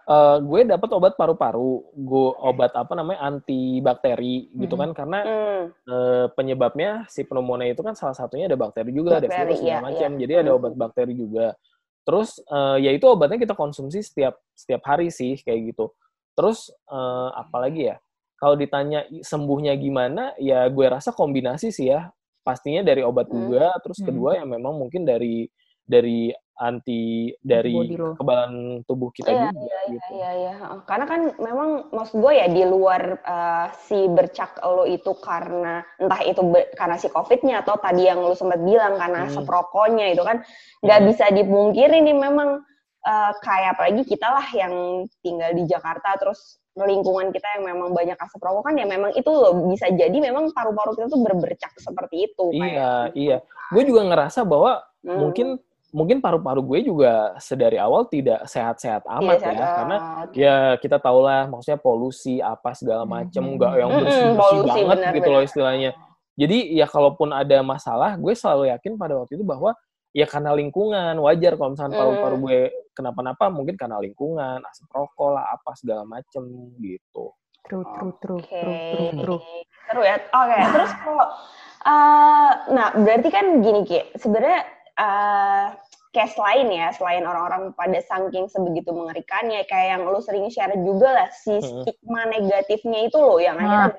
Uh, gue dapat obat paru-paru, gue obat apa namanya antibakteri gitu hmm. kan karena hmm. uh, penyebabnya si pneumonia itu kan salah satunya ada bakteri juga, bakteri, ada virus segala ya, macam. Ya. Jadi hmm. ada obat bakteri juga. Terus uh, ya itu obatnya kita konsumsi setiap setiap hari sih kayak gitu. Terus uh, apalagi ya? Kalau ditanya sembuhnya gimana, ya gue rasa kombinasi sih ya. Pastinya dari obat hmm. juga, terus hmm. kedua yang memang mungkin dari dari anti dari kekebalan tubuh kita iya, juga. Iya, gitu. iya, iya, Karena kan memang maksud gue ya di luar uh, si bercak lo itu karena entah itu karena si COVID-nya atau tadi yang lo sempat bilang karena hmm. seprokonya itu kan nggak hmm. bisa dipungkiri nih memang uh, kayak apalagi kita lah yang tinggal di Jakarta terus lingkungan kita yang memang banyak asap rokok kan ya memang itu loh bisa jadi memang paru-paru kita tuh berbercak seperti itu. Iya, kayak. iya. Gue juga ngerasa bahwa hmm. mungkin mungkin paru-paru gue juga sedari awal tidak sehat-sehat amat iya, ya karena ya kita tahu lah maksudnya polusi apa segala macem hmm. nggak yang bersih-bersih banget bener, gitu bener. loh istilahnya jadi ya kalaupun ada masalah gue selalu yakin pada waktu itu bahwa ya karena lingkungan wajar kalau misalnya paru-paru hmm. gue kenapa-napa mungkin karena lingkungan asap rokok lah apa segala macem gitu true true true okay. true true true true ya oke okay. terus kalau uh, nah berarti kan gini ki sebenarnya uh, case lain ya selain orang-orang pada saking sebegitu mengerikannya kayak yang lu sering share juga lah si stigma negatifnya itu loh yang akhirnya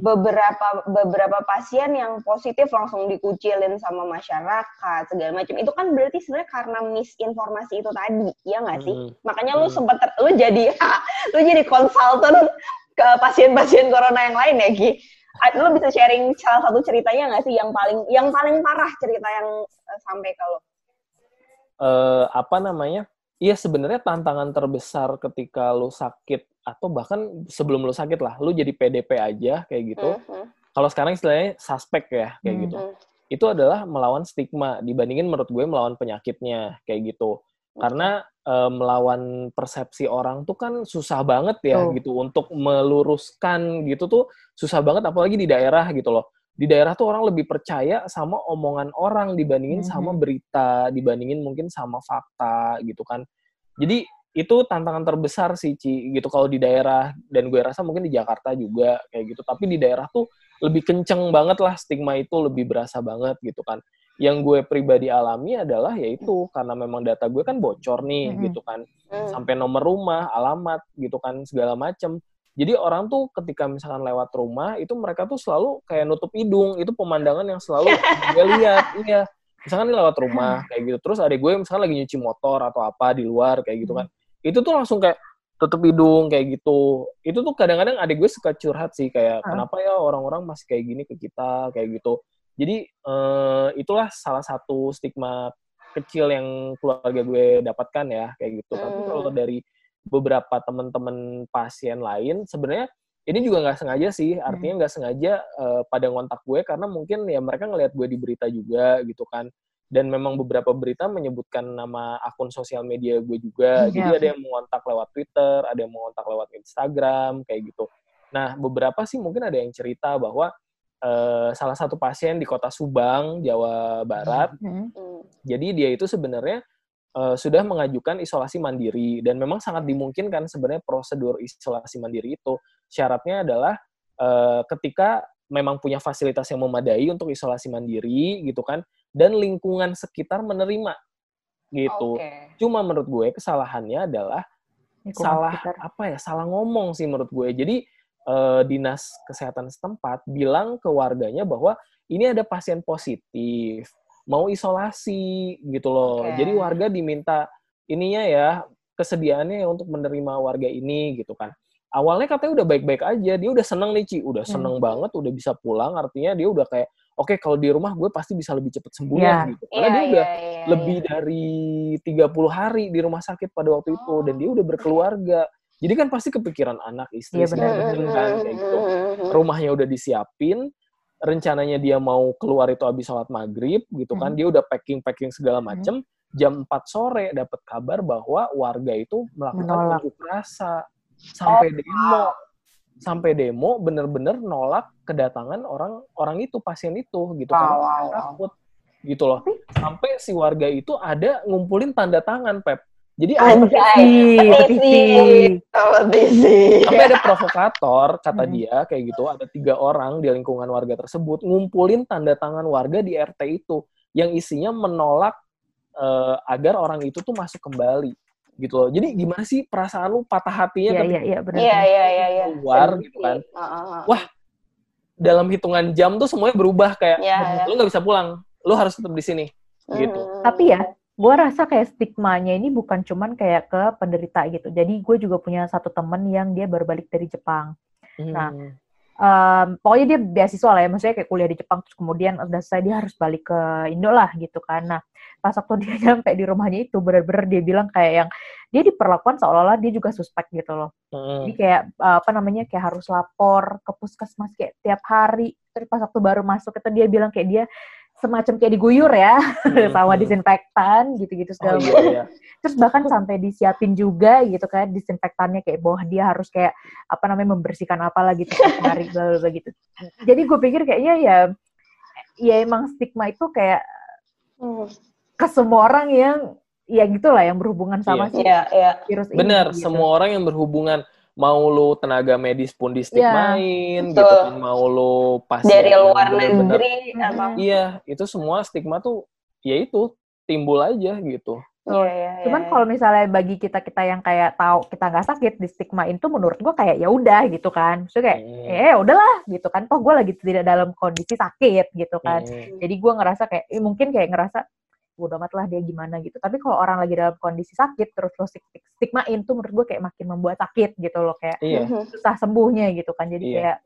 beberapa beberapa pasien yang positif langsung dikucilin sama masyarakat segala macam. Itu kan berarti sebenarnya karena misinformasi itu tadi ya nggak sih? Makanya lu sempat lu jadi *laughs* lu jadi konsultan ke pasien-pasien corona yang lain ya Ki lo bisa sharing salah satu ceritanya nggak sih yang paling yang paling parah cerita yang uh, sampai kalau uh, apa namanya? Iya sebenarnya tantangan terbesar ketika lo sakit atau bahkan sebelum lo sakit lah lo jadi PDP aja kayak gitu. Uh -huh. kalau sekarang istilahnya suspek ya kayak uh -huh. gitu itu adalah melawan stigma dibandingin menurut gue melawan penyakitnya kayak gitu. Karena uh, melawan persepsi orang tuh kan susah banget ya oh. gitu. Untuk meluruskan gitu tuh susah banget apalagi di daerah gitu loh. Di daerah tuh orang lebih percaya sama omongan orang dibandingin mm -hmm. sama berita dibandingin mungkin sama fakta gitu kan. Jadi itu tantangan terbesar sih Ci gitu. Kalau di daerah dan gue rasa mungkin di Jakarta juga kayak gitu. Tapi di daerah tuh lebih kenceng banget lah stigma itu lebih berasa banget gitu kan yang gue pribadi alami adalah yaitu karena memang data gue kan bocor nih mm-hmm. gitu kan. Mm. sampai nomor rumah alamat gitu kan segala macem. Jadi orang tuh ketika misalkan lewat rumah itu mereka tuh selalu kayak nutup hidung. Itu pemandangan yang selalu *laughs* gue lihat iya. Misalkan lewat rumah kayak gitu. Terus ada gue misalkan lagi nyuci motor atau apa di luar kayak gitu kan. Itu tuh langsung kayak tutup hidung kayak gitu. Itu tuh kadang-kadang adik gue suka curhat sih kayak kenapa ya orang-orang masih kayak gini ke kita? Kayak gitu jadi uh, itulah salah satu stigma kecil yang keluarga gue dapatkan ya kayak gitu. Hmm. Tapi kalau dari beberapa teman-teman pasien lain sebenarnya ini juga nggak sengaja sih artinya nggak sengaja uh, pada ngontak gue karena mungkin ya mereka ngelihat gue di berita juga gitu kan dan memang beberapa berita menyebutkan nama akun sosial media gue juga hmm, jadi ya. ada yang mengontak lewat Twitter ada yang mengontak lewat Instagram kayak gitu nah beberapa sih mungkin ada yang cerita bahwa uh, salah satu pasien di kota Subang, Jawa Barat. Mm -hmm. Jadi dia itu sebenarnya uh, sudah mengajukan isolasi mandiri dan memang sangat dimungkinkan sebenarnya prosedur isolasi mandiri itu syaratnya adalah uh, ketika memang punya fasilitas yang memadai untuk isolasi mandiri gitu kan dan lingkungan sekitar menerima gitu. Okay. Cuma menurut gue kesalahannya adalah lingkungan salah sekitar. apa ya? Salah ngomong sih menurut gue. Jadi eh, dinas kesehatan setempat bilang ke warganya bahwa ini ada pasien positif, mau isolasi gitu loh. Okay. Jadi warga diminta ininya ya kesediaannya untuk menerima warga ini gitu kan awalnya katanya udah baik-baik aja dia udah seneng nih Ci udah hmm. seneng hmm. banget udah bisa pulang artinya dia udah kayak oke okay, kalau di rumah gue pasti bisa lebih cepat sembuh yeah. gitu karena yeah, dia udah yeah, yeah, lebih yeah. dari 30 hari di rumah sakit pada waktu itu dan dia udah berkeluarga jadi kan pasti kepikiran anak istri yeah, segala macam kan kayak gitu. Rumahnya udah disiapin rencananya dia mau keluar itu habis sholat maghrib gitu kan. Hmm. dia udah packing packing segala macem. Hmm. jam 4 sore dapat kabar bahwa warga itu melakukan unjuk rasa. Sampai oh, demo. sampai demo bener-bener nolak kedatangan orang orang itu pasien itu gitu kan. Wow, takut gitu loh. Sampai si warga itu ada ngumpulin tanda tangan pep jadi ada petisi sampai ada provokator kata hmm. dia kayak gitu ada tiga orang di lingkungan warga tersebut ngumpulin tanda tangan warga di RT itu yang isinya menolak uh, agar orang itu tuh masuk kembali gitu loh. Jadi gimana sih perasaan lu patah hatinya yeah, ketika yeah, yeah, Iya, iya, iya, iya. keluar gitu kan. Uh, uh, Wah, dalam hitungan jam tuh semuanya berubah kayak yeah, yeah. lu nggak bisa pulang, lu harus tetap di sini uh, gitu. Tapi ya, gue rasa kayak stigmanya ini bukan cuman kayak ke penderita gitu. Jadi gue juga punya satu temen yang dia baru balik dari Jepang. Nah, hmm. Nah, um, pokoknya dia beasiswa lah ya, maksudnya kayak kuliah di Jepang terus kemudian udah selesai dia harus balik ke Indo lah gitu kan. Nah, pas waktu dia *laughs* nyampe di rumahnya itu bener-bener dia bilang kayak yang dia diperlakukan seolah-olah dia juga suspek gitu loh. Hmm. Jadi kayak apa namanya kayak harus lapor ke puskesmas kayak tiap hari. Terus pas waktu baru masuk itu dia bilang kayak dia semacam kayak diguyur ya hmm. *laughs* sama disinfektan gitu-gitu segala oh, iya, iya. Terus bahkan sampai disiapin juga gitu kan disinfektannya kayak bahwa dia harus kayak apa namanya membersihkan apa lagi gitu hari bla gitu. Jadi gue pikir kayaknya ya ya emang stigma itu kayak hmm. ke semua orang yang ya gitulah yang berhubungan sama yeah. si yeah, yeah. virus Bener, ini. Bener, gitu. semua orang yang berhubungan mau lu tenaga medis pun di stigmain yeah, gitu kan mau lu pas dari luar negeri iya itu semua stigma tuh ya itu timbul aja gitu Oh, iya, iya, Cuman iya. kalau misalnya bagi kita kita yang kayak tahu kita nggak sakit di stigma itu menurut gua kayak ya udah gitu kan. Maksudnya kayak hmm. eh udahlah gitu kan. Toh gue lagi tidak dalam kondisi sakit gitu kan. Hmm. Jadi gua ngerasa kayak eh, mungkin kayak ngerasa bodo amat lah dia gimana gitu. Tapi kalau orang lagi dalam kondisi sakit terus lo stigmain tuh menurut gue kayak makin membuat sakit gitu loh kayak iya. susah sembuhnya gitu kan. Jadi iya. kayak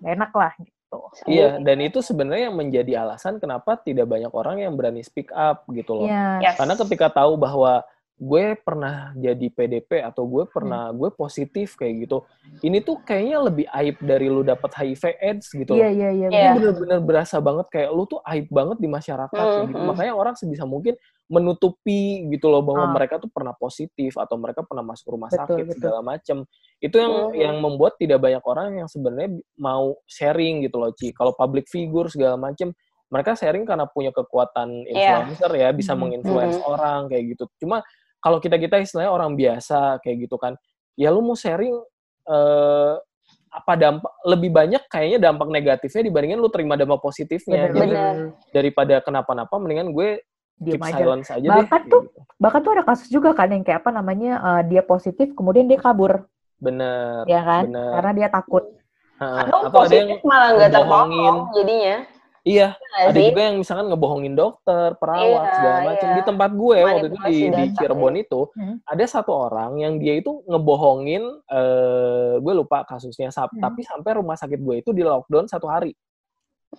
gak enak lah gitu. Iya, dan itu sebenarnya yang menjadi alasan kenapa tidak banyak orang yang berani speak up gitu loh. Yeah. Yes. Karena ketika tahu bahwa gue pernah jadi PDP atau gue pernah hmm. gue positif kayak gitu. Ini tuh kayaknya lebih aib dari lu dapat HIV AIDS gitu. Iya iya iya. Ini bener-bener berasa banget kayak lu tuh aib banget di masyarakat mm -hmm. gitu. Hmm. Makanya orang sebisa mungkin menutupi gitu loh bahwa oh. mereka tuh pernah positif atau mereka pernah masuk rumah betul, sakit betul. segala macem. Itu yang mm -hmm. yang membuat tidak banyak orang yang sebenarnya mau sharing gitu loh, Ci. Kalau public figure segala macem mereka sharing karena punya kekuatan iya. influencer yeah. ya, bisa mm -hmm. menginfluence mm -hmm. orang kayak gitu. Cuma kalau kita kita istilahnya orang biasa kayak gitu kan ya lu mau sharing eh, apa dampak lebih banyak kayaknya dampak negatifnya dibandingin lu terima dampak positifnya bener, Jadi bener. daripada kenapa-napa mendingan gue keep aja. silence aja bahkan deh, tuh gitu. bahkan tuh ada kasus juga kan yang kayak apa namanya uh, dia positif kemudian dia kabur bener ya kan bener. karena dia takut ha, atau ada yang malah nggak terbohong jadinya Iya, ada sih? juga yang misalkan ngebohongin dokter, perawat, iya, segala macam. Iya. Di tempat gue waktu itu di, di Cirebon ya. itu, hmm. ada satu orang yang dia itu ngebohongin, uh, gue lupa kasusnya, hmm. tapi sampai rumah sakit gue itu di lockdown satu hari.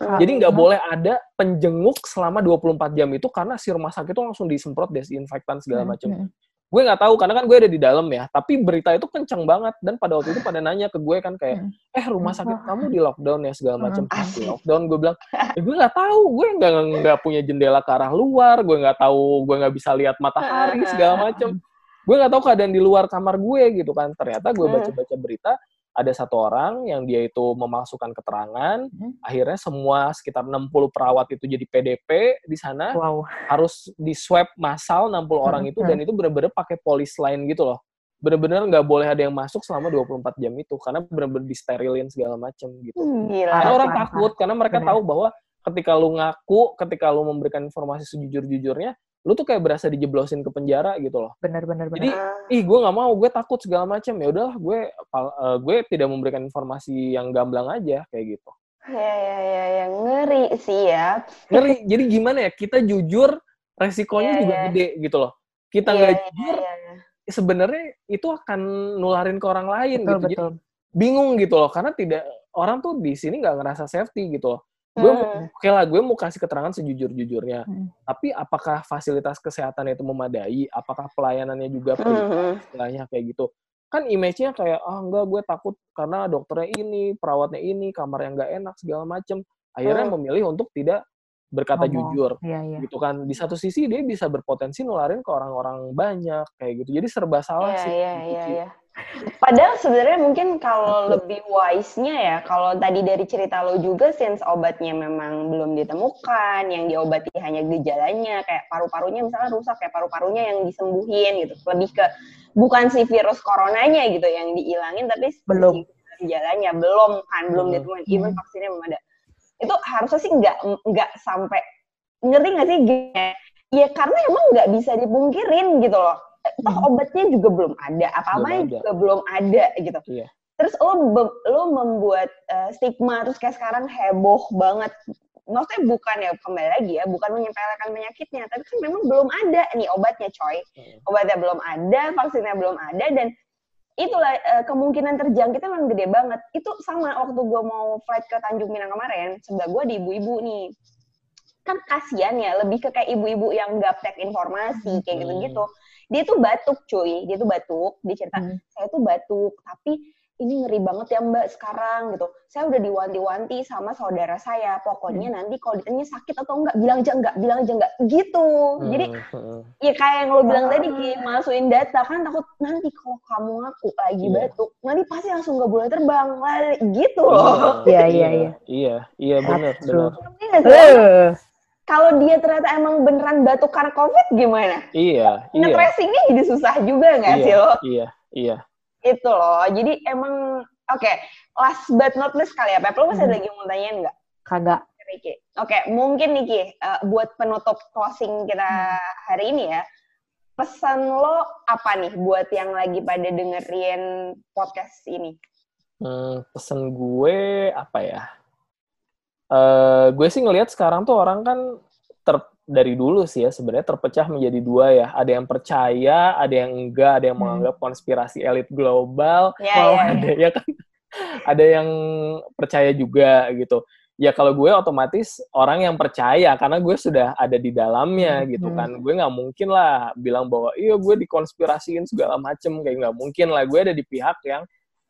Hmm. Jadi nggak hmm. boleh ada penjenguk selama 24 jam itu karena si rumah sakit itu langsung disemprot desinfektan segala macam. Hmm. Hmm gue nggak tahu karena kan gue ada di dalam ya. Tapi berita itu kencang banget. Dan pada waktu itu pada nanya ke gue kan kayak hmm. eh rumah sakit kamu di lockdown ya? segala macam. Hmm. di lockdown gue bilang. Eh, gue nggak tahu. Gue nggak nggak punya jendela ke arah luar. Gue nggak tahu. Gue nggak bisa lihat matahari segala macam. Gue nggak tahu keadaan di luar kamar gue gitu kan. Ternyata gue baca baca berita ada satu orang yang dia itu memasukkan keterangan, hmm. akhirnya semua sekitar 60 perawat itu jadi PDP di sana, wow. harus di swab massal 60 hmm. orang itu dan itu benar-benar pakai polis lain gitu loh. bener-bener nggak boleh ada yang masuk selama 24 jam itu karena bener-bener disterilin segala macam gitu. Hmm, gila. Karena orang takut karena mereka Bener. tahu bahwa ketika lu ngaku, ketika lu memberikan informasi sejujur-jujurnya, lu tuh kayak berasa dijeblosin ke penjara gitu loh. Benar-benar. Jadi, ih gue nggak mau, gue takut segala macam. Ya udahlah, gue uh, gue tidak memberikan informasi yang gamblang aja kayak gitu. Ya ya ya, ya. ngeri sih ya. Ngeri. Jadi gimana ya? Kita jujur, resikonya ya, juga ya. gede gitu loh. Kita iya, nggak ya, jujur, ya, ya sebenarnya itu akan nularin ke orang lain betul, gitu. Betul. Jadi bingung gitu loh karena tidak orang tuh di sini nggak ngerasa safety gitu loh. Gue hmm. oke lah, gue mau kasih keterangan sejujur-jujurnya. Hmm. Tapi apakah fasilitas kesehatan itu memadai? Apakah pelayanannya juga hmm. istilahnya kayak gitu? Kan image-nya kayak ah oh, enggak gue takut karena dokternya ini, perawatnya ini, kamar yang nggak enak segala macem. Akhirnya hmm. memilih untuk tidak berkata Ngomong. jujur iya, iya. gitu kan di satu sisi dia bisa berpotensi nularin ke orang-orang banyak kayak gitu jadi serba salah iya, sih iya, iya, iya. Padahal sebenarnya mungkin kalau lebih wise-nya ya, kalau tadi dari cerita lo juga, since obatnya memang belum ditemukan, yang diobati hanya gejalanya, kayak paru-parunya misalnya rusak, kayak paru-parunya yang disembuhin gitu. Lebih ke, bukan si virus coronanya gitu yang dihilangin, tapi belum. gejalanya, belum kan, belum hmm. ditemukan. Even vaksinnya belum ada itu harusnya sih nggak nggak sampai ngerti nggak sih gini ya karena emang nggak bisa dipungkirin gitu loh toh hmm. obatnya juga belum ada apa-apanya juga belum ada gitu iya. terus lo lo membuat uh, stigma terus kayak sekarang heboh banget maksudnya bukan ya kembali lagi ya bukan menyepelekan penyakitnya tapi kan memang belum ada nih obatnya coy hmm. obatnya belum ada vaksinnya belum ada dan itulah uh, kemungkinan terjangkitnya memang gede banget. Itu sama waktu gue mau flight ke Tanjung Pinang kemarin, sebelah gue di ibu-ibu nih. Kan kasihan ya, lebih ke kayak ibu-ibu yang gaptek informasi, kayak gitu-gitu. Dia tuh batuk cuy, dia tuh batuk, dia cerita, hmm. saya tuh batuk, tapi ini ngeri banget ya mbak sekarang gitu. Saya udah diwanti-wanti sama saudara saya. Pokoknya hmm. nanti kalau ditanya sakit atau enggak, bilang aja enggak, bilang aja enggak. Gitu. Hmm. Jadi, hmm. ya kayak yang lo bilang tadi, Ki, masukin data. Kan takut nanti kalau kamu ngaku lagi yeah. batuk, nanti pasti langsung nggak boleh terbang. Gitu loh. Iya, iya, iya. Iya, iya benar, benar. Kalau dia ternyata emang beneran batuk karena COVID gimana? Iya, iya. Nge-tracingnya jadi susah juga nggak iya, sih lo? Iya, iya itu loh jadi emang oke okay, last but not least kali ya Pep lo masih hmm. ada lagi mau tanyain nggak kagak Oke, okay, mungkin Niki uh, buat penutup closing kita hmm. hari ini ya, pesan lo apa nih buat yang lagi pada dengerin podcast ini? Hmm, pesan gue apa ya? Uh, gue sih ngelihat sekarang tuh orang kan ter dari dulu sih ya sebenarnya terpecah menjadi dua ya. Ada yang percaya, ada yang enggak, ada yang hmm. menganggap konspirasi elit global, yeah, yeah, ya. ada ya kan *laughs* ada yang percaya juga gitu. Ya kalau gue otomatis orang yang percaya karena gue sudah ada di dalamnya hmm. gitu kan. Hmm. Gue nggak mungkin lah bilang bahwa iya gue dikonspirasiin segala macem kayak nggak mungkin lah. Gue ada di pihak yang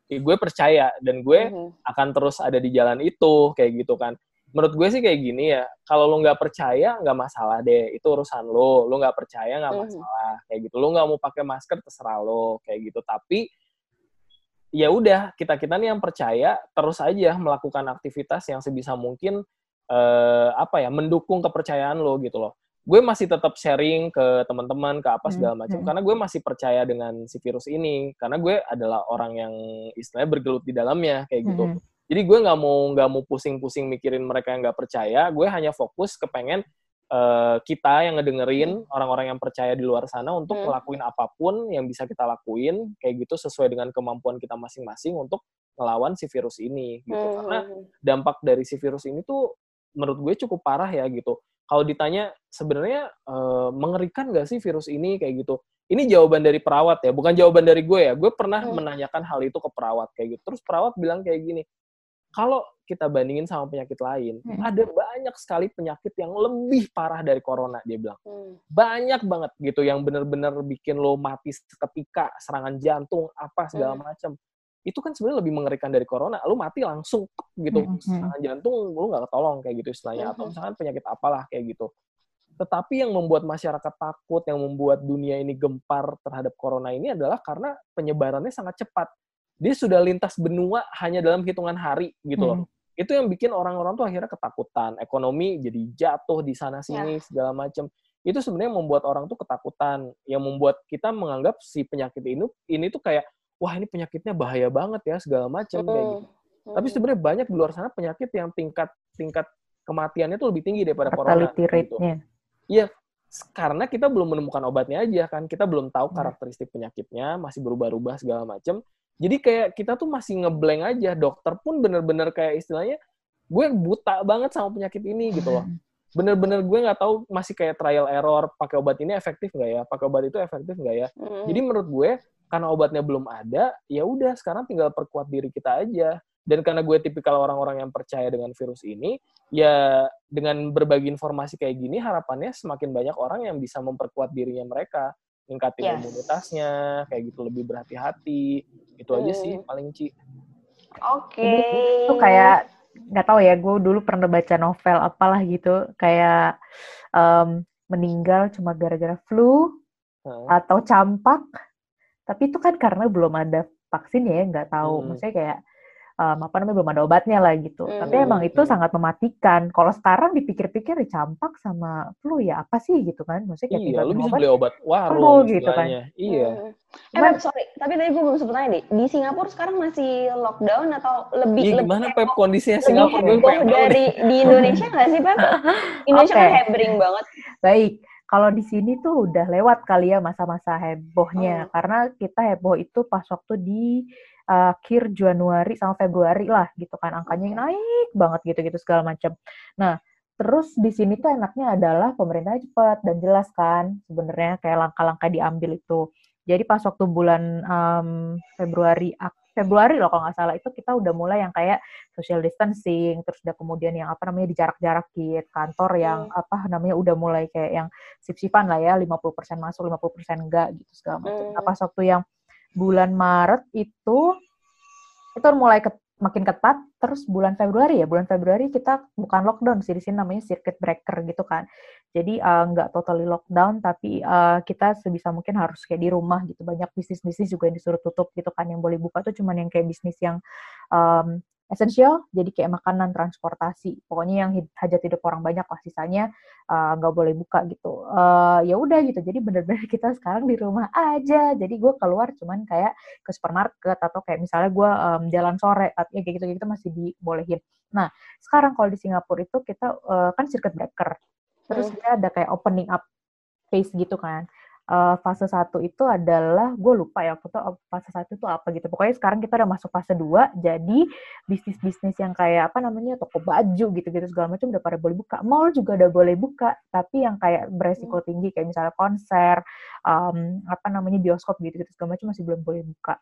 ya gue percaya dan gue hmm. akan terus ada di jalan itu kayak gitu kan menurut gue sih kayak gini ya kalau lo nggak percaya nggak masalah deh itu urusan lo lo nggak percaya nggak mhm. masalah kayak gitu lo nggak mau pakai masker terserah lo kayak gitu tapi ya udah kita kita nih yang percaya terus aja melakukan aktivitas yang sebisa mungkin eh, apa ya mendukung kepercayaan lo gitu loh gue masih tetap sharing ke teman-teman ke apa segala macam hmm. karena gue masih percaya dengan si virus ini karena gue adalah orang yang istilahnya bergelut di dalamnya kayak gitu hmm. Jadi gue nggak mau nggak mau pusing-pusing mikirin mereka yang nggak percaya. Gue hanya fokus ke pengen uh, kita yang ngedengerin orang-orang yang percaya di luar sana untuk hmm. ngelakuin apa pun yang bisa kita lakuin kayak gitu sesuai dengan kemampuan kita masing-masing untuk ngelawan si virus ini gitu. Hmm. Karena hmm, hmm. dampak dari si virus ini tuh menurut gue cukup parah ya gitu. Kalau ditanya sebenarnya uh, mengerikan nggak sih virus ini kayak gitu? Ini jawaban dari perawat ya, bukan jawaban dari gue ya. Gue pernah hmm. menanyakan hal itu ke perawat kayak gitu. Terus perawat bilang kayak gini, kalau kita bandingin sama penyakit lain, hmm. ada banyak sekali penyakit yang lebih parah dari corona, dia bilang. Hmm. Banyak banget gitu yang benar-benar bikin lo mati seketika, serangan jantung, apa segala hmm. macam. Itu kan sebenarnya lebih mengerikan dari corona. Lo mati langsung gitu, hmm. serangan jantung lo nggak ketolong kayak gitu istilahnya. Hmm. Atau misalkan penyakit apalah kayak gitu. Tetapi yang membuat masyarakat takut, yang membuat dunia ini gempar terhadap corona ini adalah karena penyebarannya sangat cepat dia sudah lintas benua hanya dalam hitungan hari gitu loh. Hmm. Itu yang bikin orang-orang tuh akhirnya ketakutan, ekonomi jadi jatuh di sana sini ya. segala macam. itu sebenarnya membuat orang tuh ketakutan, yang membuat kita menganggap si penyakit ini ini tuh kayak wah ini penyakitnya bahaya banget ya segala macam kayak gitu. Tapi sebenarnya banyak di luar sana penyakit yang tingkat tingkat kematiannya tuh lebih tinggi daripada corona. Gitu. Iya, karena kita belum menemukan obatnya aja kan, kita belum tahu karakteristik penyakitnya, masih berubah-ubah segala macam. Jadi kayak kita tuh masih ngeblank aja. Dokter pun bener-bener kayak istilahnya gue buta banget sama penyakit ini gitu loh. Bener-bener gue nggak tahu masih kayak trial error pakai obat ini efektif nggak ya, pakai obat itu efektif nggak ya. Mm. Jadi menurut gue karena obatnya belum ada, ya udah sekarang tinggal perkuat diri kita aja. Dan karena gue tipikal orang-orang yang percaya dengan virus ini, ya dengan berbagi informasi kayak gini harapannya semakin banyak orang yang bisa memperkuat dirinya mereka, meningkatin yes. imunitasnya, kayak gitu lebih berhati-hati. Itu aja sih hmm. paling Ci. Oke. Okay. Itu kayak nggak tahu ya, gue dulu pernah baca novel apalah gitu, kayak um, meninggal cuma gara-gara flu hmm. atau campak. Tapi itu kan karena belum ada vaksin ya, nggak tahu. Hmm. Maksudnya kayak um, apa namanya belum ada obatnya lah gitu. Mm. Tapi emang itu sangat mematikan. Kalau sekarang dipikir-pikir campak sama flu ya apa sih gitu kan? Maksudnya kayak iya, lu bisa obat, beli obat warung gitu kan. Iya. Mm. Eh, sorry, tapi tadi gue belum sempat tanya deh. Di Singapura sekarang masih lockdown atau lebih Iya, gimana Pep kondisinya Singapura? Lebih dari di Indonesia *laughs* nggak sih Pep? *laughs* Indonesia okay. kan hebring banget. Baik, kalau di sini tuh udah lewat kali ya masa-masa hebohnya. Hmm. Karena kita heboh itu pas waktu di akhir Januari sama Februari lah gitu kan angkanya naik banget gitu-gitu segala macam. Nah, terus di sini tuh enaknya adalah pemerintah cepat dan jelas kan sebenarnya kayak langkah-langkah diambil itu. Jadi pas waktu bulan um, Februari Februari loh kalau nggak salah itu kita udah mulai yang kayak social distancing terus udah kemudian yang apa namanya dijarak-jarakin kantor yang hmm. apa namanya udah mulai kayak yang sip-sipan lah ya 50% masuk 50% enggak gitu segala macam. Hmm. Nah, pas waktu yang bulan Maret itu itu mulai ke, makin ketat terus bulan Februari ya bulan Februari kita bukan lockdown sih di sini namanya circuit breaker gitu kan. Jadi uh, nggak totally lockdown tapi uh, kita sebisa mungkin harus kayak di rumah gitu. Banyak bisnis bisnis juga yang disuruh tutup gitu kan yang boleh buka tuh cuman yang kayak bisnis yang um, esensial jadi kayak makanan transportasi. Pokoknya yang hajat hidup orang banyak lah sisanya eh, nggak uh, boleh buka gitu. Uh, ya udah gitu. Jadi bener-bener *laughs* kita sekarang di rumah aja. Jadi gue keluar cuman kayak ke supermarket atau kayak misalnya gue um, jalan sore tapi ya kayak gitu gitu masih dibolehin. Nah sekarang kalau di Singapura itu kita uh, kan circuit breaker. Terus dia ada kayak opening up phase gitu kan uh, fase satu itu adalah gue lupa ya foto fase satu itu apa gitu pokoknya sekarang kita udah masuk fase dua jadi bisnis bisnis yang kayak apa namanya toko baju gitu gitu segala macam udah pada boleh buka mall juga udah boleh buka tapi yang kayak beresiko hmm. tinggi kayak misalnya konser um, apa namanya bioskop gitu gitu segala macam masih belum boleh buka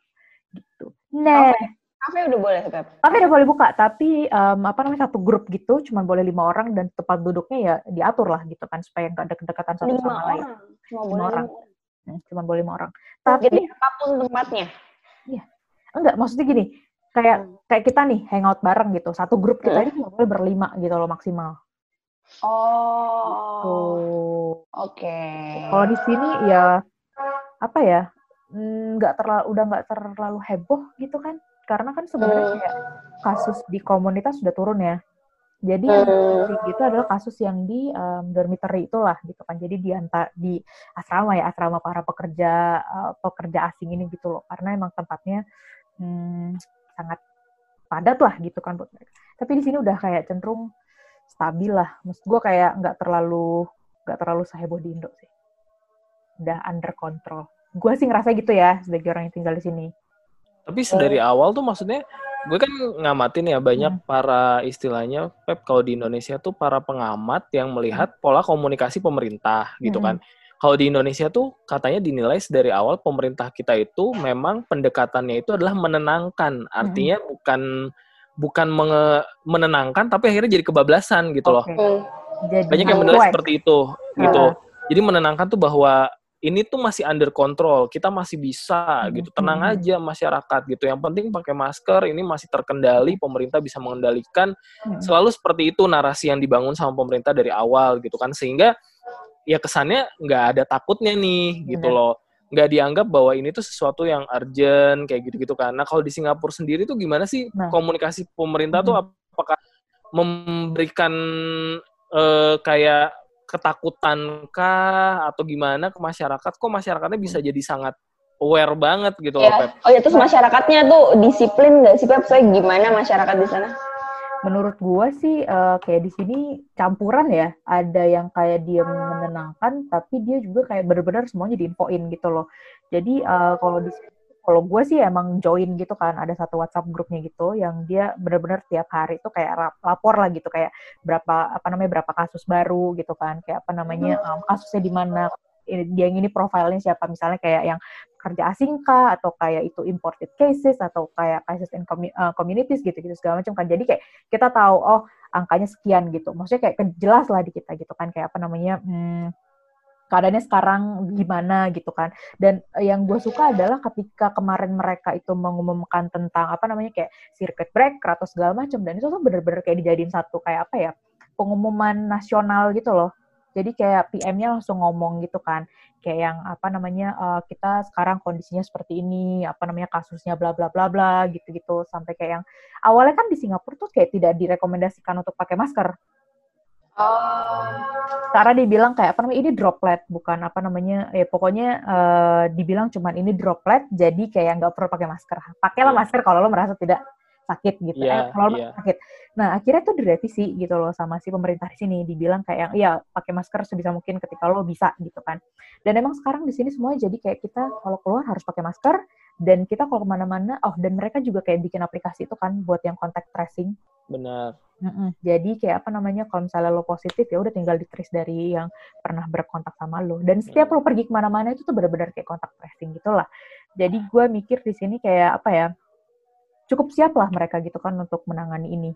gitu nah okay. Kafe udah boleh, Beb? Kafe udah boleh buka, tapi um, apa namanya satu grup gitu, cuma boleh lima orang dan tempat duduknya ya diatur lah gitu kan supaya nggak ada kedekatan satu lima sama orang. lain. Cuma lima orang. Hmm, cuma boleh lima orang. Tapi Jadi apa pun tempatnya. Iya. Enggak, maksudnya gini, kayak hmm. kayak kita nih hangout bareng gitu. Satu grup kita hmm. ini cuma boleh berlima gitu loh maksimal. Oh. Gitu. Oke. Okay. Kalau di sini ya apa ya? nggak terlalu udah nggak terlalu heboh gitu kan karena kan sebenarnya hmm. kayak kasus di komunitas sudah turun ya. Jadi yang hmm. tinggi itu adalah kasus yang di um, dormitory itulah gitu kan. Jadi di antar di asrama ya asrama para pekerja uh, pekerja asing ini gitu loh. Karena emang tempatnya hmm, sangat padat lah gitu kan buat mereka. Tapi di sini udah kayak cenderung stabil lah. Maksud gue kayak nggak terlalu nggak terlalu seheboh di Indo sih. Udah under control. Gue sih ngerasa gitu ya sebagai orang yang tinggal di sini. Tapi dari awal tuh maksudnya gue kan ngamatin ya banyak hmm. para istilahnya Pep kalau di Indonesia tuh para pengamat yang melihat hmm. pola komunikasi pemerintah gitu hmm. kan. Kalau di Indonesia tuh katanya dinilai dari awal pemerintah kita itu memang pendekatannya itu adalah menenangkan. Artinya hmm. bukan bukan menge, menenangkan tapi akhirnya jadi kebablasan gitu loh. Jadi banyak yang menilai seperti itu gitu. Jadi menenangkan tuh bahwa ini tuh masih under control, kita masih bisa hmm. gitu, tenang hmm. aja masyarakat gitu. Yang penting pakai masker, ini masih terkendali, pemerintah bisa mengendalikan. Hmm. Selalu seperti itu narasi yang dibangun sama pemerintah dari awal gitu kan, sehingga ya kesannya nggak ada takutnya nih gitu hmm. loh, nggak dianggap bahwa ini tuh sesuatu yang urgent kayak gitu-gitu kan. Nah kalau di Singapura sendiri tuh gimana sih nah. komunikasi pemerintah hmm. tuh apakah memberikan uh, kayak ketakutan kah atau gimana ke masyarakat kok masyarakatnya bisa jadi sangat aware banget gitu ya. loh Pep. Oh ya terus masyarakatnya tuh disiplin nggak sih Pep? Saya gimana masyarakat di sana? Menurut gua sih uh, kayak di sini campuran ya. Ada yang kayak dia menenangkan, tapi dia juga kayak benar-benar semuanya diinfoin gitu loh. Jadi uh, kalau di kalau gue sih emang join gitu kan ada satu WhatsApp grupnya gitu yang dia benar-benar tiap hari tuh kayak lapor lah gitu kayak berapa apa namanya berapa kasus baru gitu kan kayak apa namanya um, kasusnya di mana dia yang ini profilnya siapa misalnya kayak yang kerja asing kah atau kayak itu imported cases atau kayak cases in uh, communities gitu-gitu segala macam kan. Jadi kayak kita tahu oh angkanya sekian gitu. Maksudnya kayak jelas lah di kita gitu kan kayak apa namanya hmm, keadaannya sekarang gimana gitu kan. Dan eh, yang gue suka adalah ketika kemarin mereka itu mengumumkan tentang apa namanya kayak circuit breaker atau segala macam dan itu tuh bener-bener kayak dijadiin satu kayak apa ya pengumuman nasional gitu loh. Jadi kayak PM-nya langsung ngomong gitu kan kayak yang apa namanya uh, kita sekarang kondisinya seperti ini apa namanya kasusnya bla bla bla bla gitu gitu sampai kayak yang awalnya kan di Singapura tuh kayak tidak direkomendasikan untuk pakai masker Oh. Karena dibilang kayak apa namanya ini droplet bukan apa namanya ya pokoknya uh, dibilang cuman ini droplet jadi kayak nggak perlu pakai masker. Pakailah yeah. masker kalau lo merasa tidak sakit gitu. Yeah, eh, kalau yeah. sakit. Nah akhirnya tuh direvisi gitu loh sama si pemerintah di sini dibilang kayak yang iya pakai masker sebisa mungkin ketika lo bisa gitu kan. Dan emang sekarang di sini semua jadi kayak kita kalau keluar harus pakai masker dan kita kalau ke mana-mana oh dan mereka juga kayak bikin aplikasi itu kan buat yang contact tracing. Benar Mm-mm. Jadi kayak apa namanya kalau misalnya lo positif ya udah tinggal di trace dari yang pernah berkontak sama lo. Dan setiap lo pergi ke mana-mana itu tuh benar-benar kayak kontak tracing gitulah. Jadi gue mikir di sini kayak apa ya cukup siap lah mereka gitu kan untuk menangani ini.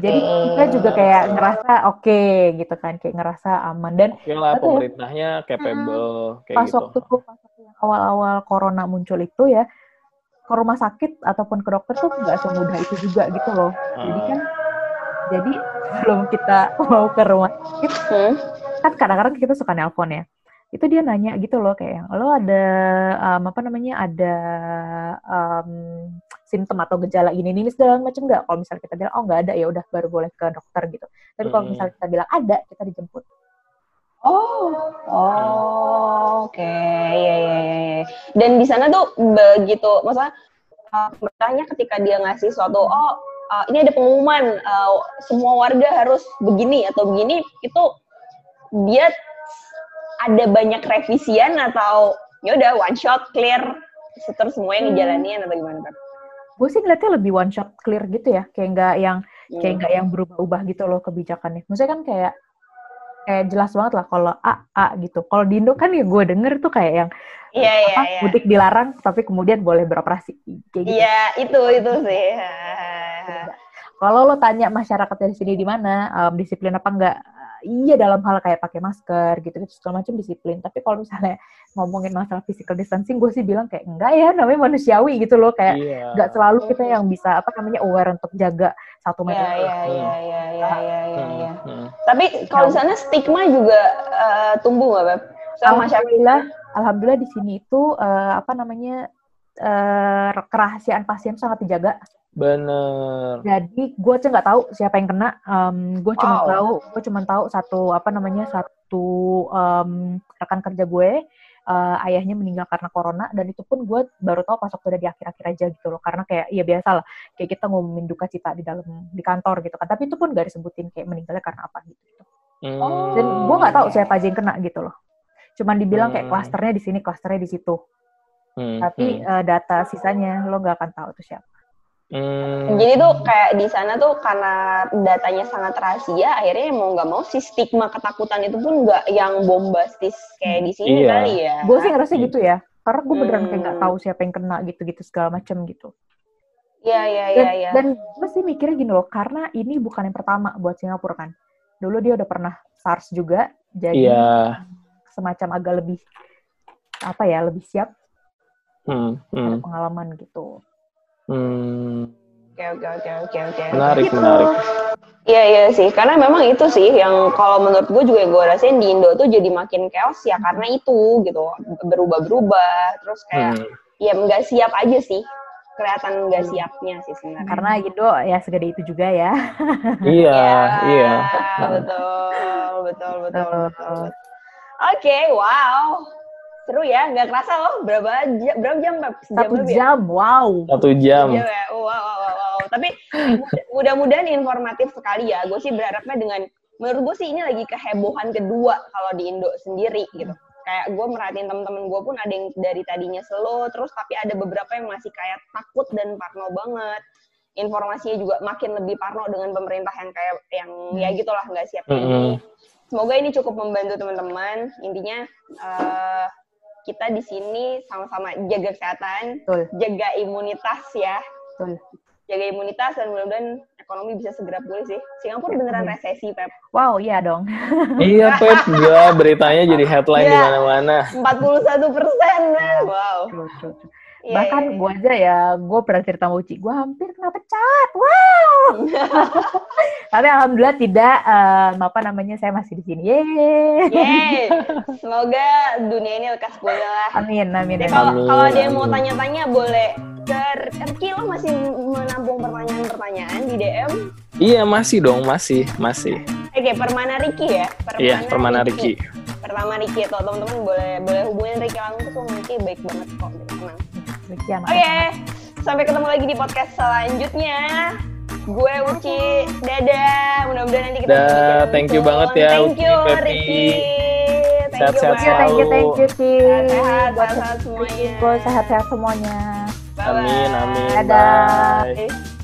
Jadi kita juga kayak ngerasa oke okay, gitu kan, kayak ngerasa aman dan Oke lah pemerintahnya capable kayak pas gitu. Waktu, pas waktu awal-awal corona muncul itu ya, ke rumah sakit ataupun ke dokter tuh nggak semudah itu juga gitu loh. Jadi kan jadi *laughs* sebelum kita mau ke rumah sakit hmm. kan kadang-kadang kita suka nelpon ya. Itu dia nanya gitu loh kayak lo ada um, apa namanya ada um, simptom atau gejala ini ini segala macam nggak? Kalau misalnya kita bilang oh nggak ada ya udah baru boleh ke dokter gitu. Tapi kalau hmm. misalnya kita bilang ada kita dijemput. Oh, oh, oke, okay. ya, ya, ya. Dan di sana tuh begitu, maksudnya uh, ketika dia ngasih suatu, oh uh, ini ada pengumuman, uh, semua warga harus begini atau begini, itu dia ada banyak revisian atau ya udah one shot clear, terus semuanya hmm. ngejalanin atau gimana kan? Gue sih ngeliatnya lebih one shot clear gitu ya, kayak nggak yang kayak hmm. nggak yang berubah-ubah gitu loh kebijakannya. Maksudnya kan kayak kayak jelas banget lah kalau A A gitu. Kalau di Indo kan ya gue denger tuh kayak yang Iya, iya, iya. Mudik dilarang tapi kemudian boleh beroperasi. Kayak gitu. Iya, itu itu sih. Kalau lo tanya masyarakat dari sini di mana, um, disiplin apa enggak? Iya dalam hal kayak pakai masker gitu gitu segala macam disiplin. Tapi kalau misalnya *laughs* ngomongin masalah physical distancing gue sih bilang kayak enggak ya namanya manusiawi gitu loh. Kayak iya. enggak selalu kita yang bisa apa namanya aware untuk jaga satu meter iya iya iya iya iya iya ya. tapi kalau di sana stigma juga uh, tumbuh nggak beb? Alhamdulillah alhamdulillah di sini itu uh, apa namanya uh, kerahasiaan pasien sangat dijaga Bener. Jadi gue aja nggak tahu siapa yang kena. Um, gue cuma wow. tahu, gue cuma tahu satu apa namanya satu um, rekan kerja gue uh, ayahnya meninggal karena corona dan itu pun gue baru tahu pas waktu udah di akhir-akhir aja gitu loh karena kayak ya biasa lah kayak kita ngomongin duka cita di dalam di kantor gitu kan tapi itu pun gak disebutin kayak meninggalnya karena apa gitu, gitu. Hmm. dan gue nggak tahu siapa aja yang kena gitu loh cuman dibilang kayak hmm. klasternya di sini klasternya di situ hmm. tapi hmm. Uh, data sisanya lo nggak akan tahu itu siapa Hmm. Jadi tuh kayak di sana tuh karena datanya sangat rahasia, akhirnya mau nggak mau si stigma ketakutan itu pun nggak yang bombastis kayak di sini iya. kali ya. Gue sih ngerasa gitu ya, karena gue beneran kayak nggak hmm. tahu siapa yang kena gitu-gitu segala macam gitu. Iya iya iya. Dan, ya. dan gue sih mikirnya gini loh, karena ini bukan yang pertama buat Singapura kan. Dulu dia udah pernah SARS juga, jadi yeah. semacam agak lebih apa ya lebih siap. Hmm, hmm. pengalaman gitu. Hmm. Oke oke oke oke oke. Menarik gitu. menarik. Iya iya sih, karena memang itu sih yang kalau menurut gue juga gue rasain di Indo tuh jadi makin chaos ya karena itu gitu berubah-berubah terus kayak hmm. ya nggak siap aja sih kelihatan nggak siapnya sih sebenarnya. Karena Indo ya segede itu juga ya. *laughs* iya, ya, iya. Betul, betul, betul, betul. betul. Oke, okay, wow. Seru ya, nggak kerasa loh berapa jam, berapa jam? Satu jam, jam ya? wow. Satu jam. ya? wow, wow, wow, wow. Tapi mudah-mudahan informatif sekali ya. Gue sih berharapnya dengan, menurut gue sih ini lagi kehebohan kedua kalau di Indo sendiri gitu. Kayak gue merhatiin temen-temen gue pun ada yang dari tadinya slow, terus tapi ada beberapa yang masih kayak takut dan parno banget informasinya juga makin lebih parno dengan pemerintah yang kayak yang ya hmm. gitulah nggak siap mm -hmm. ini semoga ini cukup membantu teman-teman. Intinya uh, kita di sini sama-sama jaga kesehatan, Betul. jaga imunitas ya. Betul. Jaga imunitas dan mudah-mudahan ekonomi bisa segera pulih sih. Singapura beneran hmm. resesi, Pep. Wow, iya dong. *laughs* iya, Pep. Gila, beritanya jadi headline ya, di mana-mana. 41 persen. Wow. Betul, Yeah, Bahkan yeah, gue aja ya, gue pernah cerita sama Uci, gue hampir kena pecat. Wow. *laughs* Tapi alhamdulillah tidak, um, apa namanya, saya masih di sini. Yeay. Yeay. Semoga dunia ini lekas pulih lah. Amin, amin. Kalau kalau ada yang mau tanya-tanya boleh ke Erki lo masih menampung pertanyaan-pertanyaan di DM? Iya masih dong, masih, masih. Oke, Permana Riki ya? Permana iya, Permana Riki. Pertama Riki, tuh teman-teman boleh boleh hubungin Riki langsung, Riki baik banget kok, tenang. Sekian. Oke, okay. sampai ketemu lagi di podcast selanjutnya. Gue Uci, dadah. Mudah-mudahan nanti kita da, thank you banget ya Thank you Ricky. Sehat-sehat selalu. Thank you, thank you, Ki. Sehat, sehat, sehat semuanya. Sehat-sehat semuanya. Bye -bye. Amin, amin. Dadah. Bye.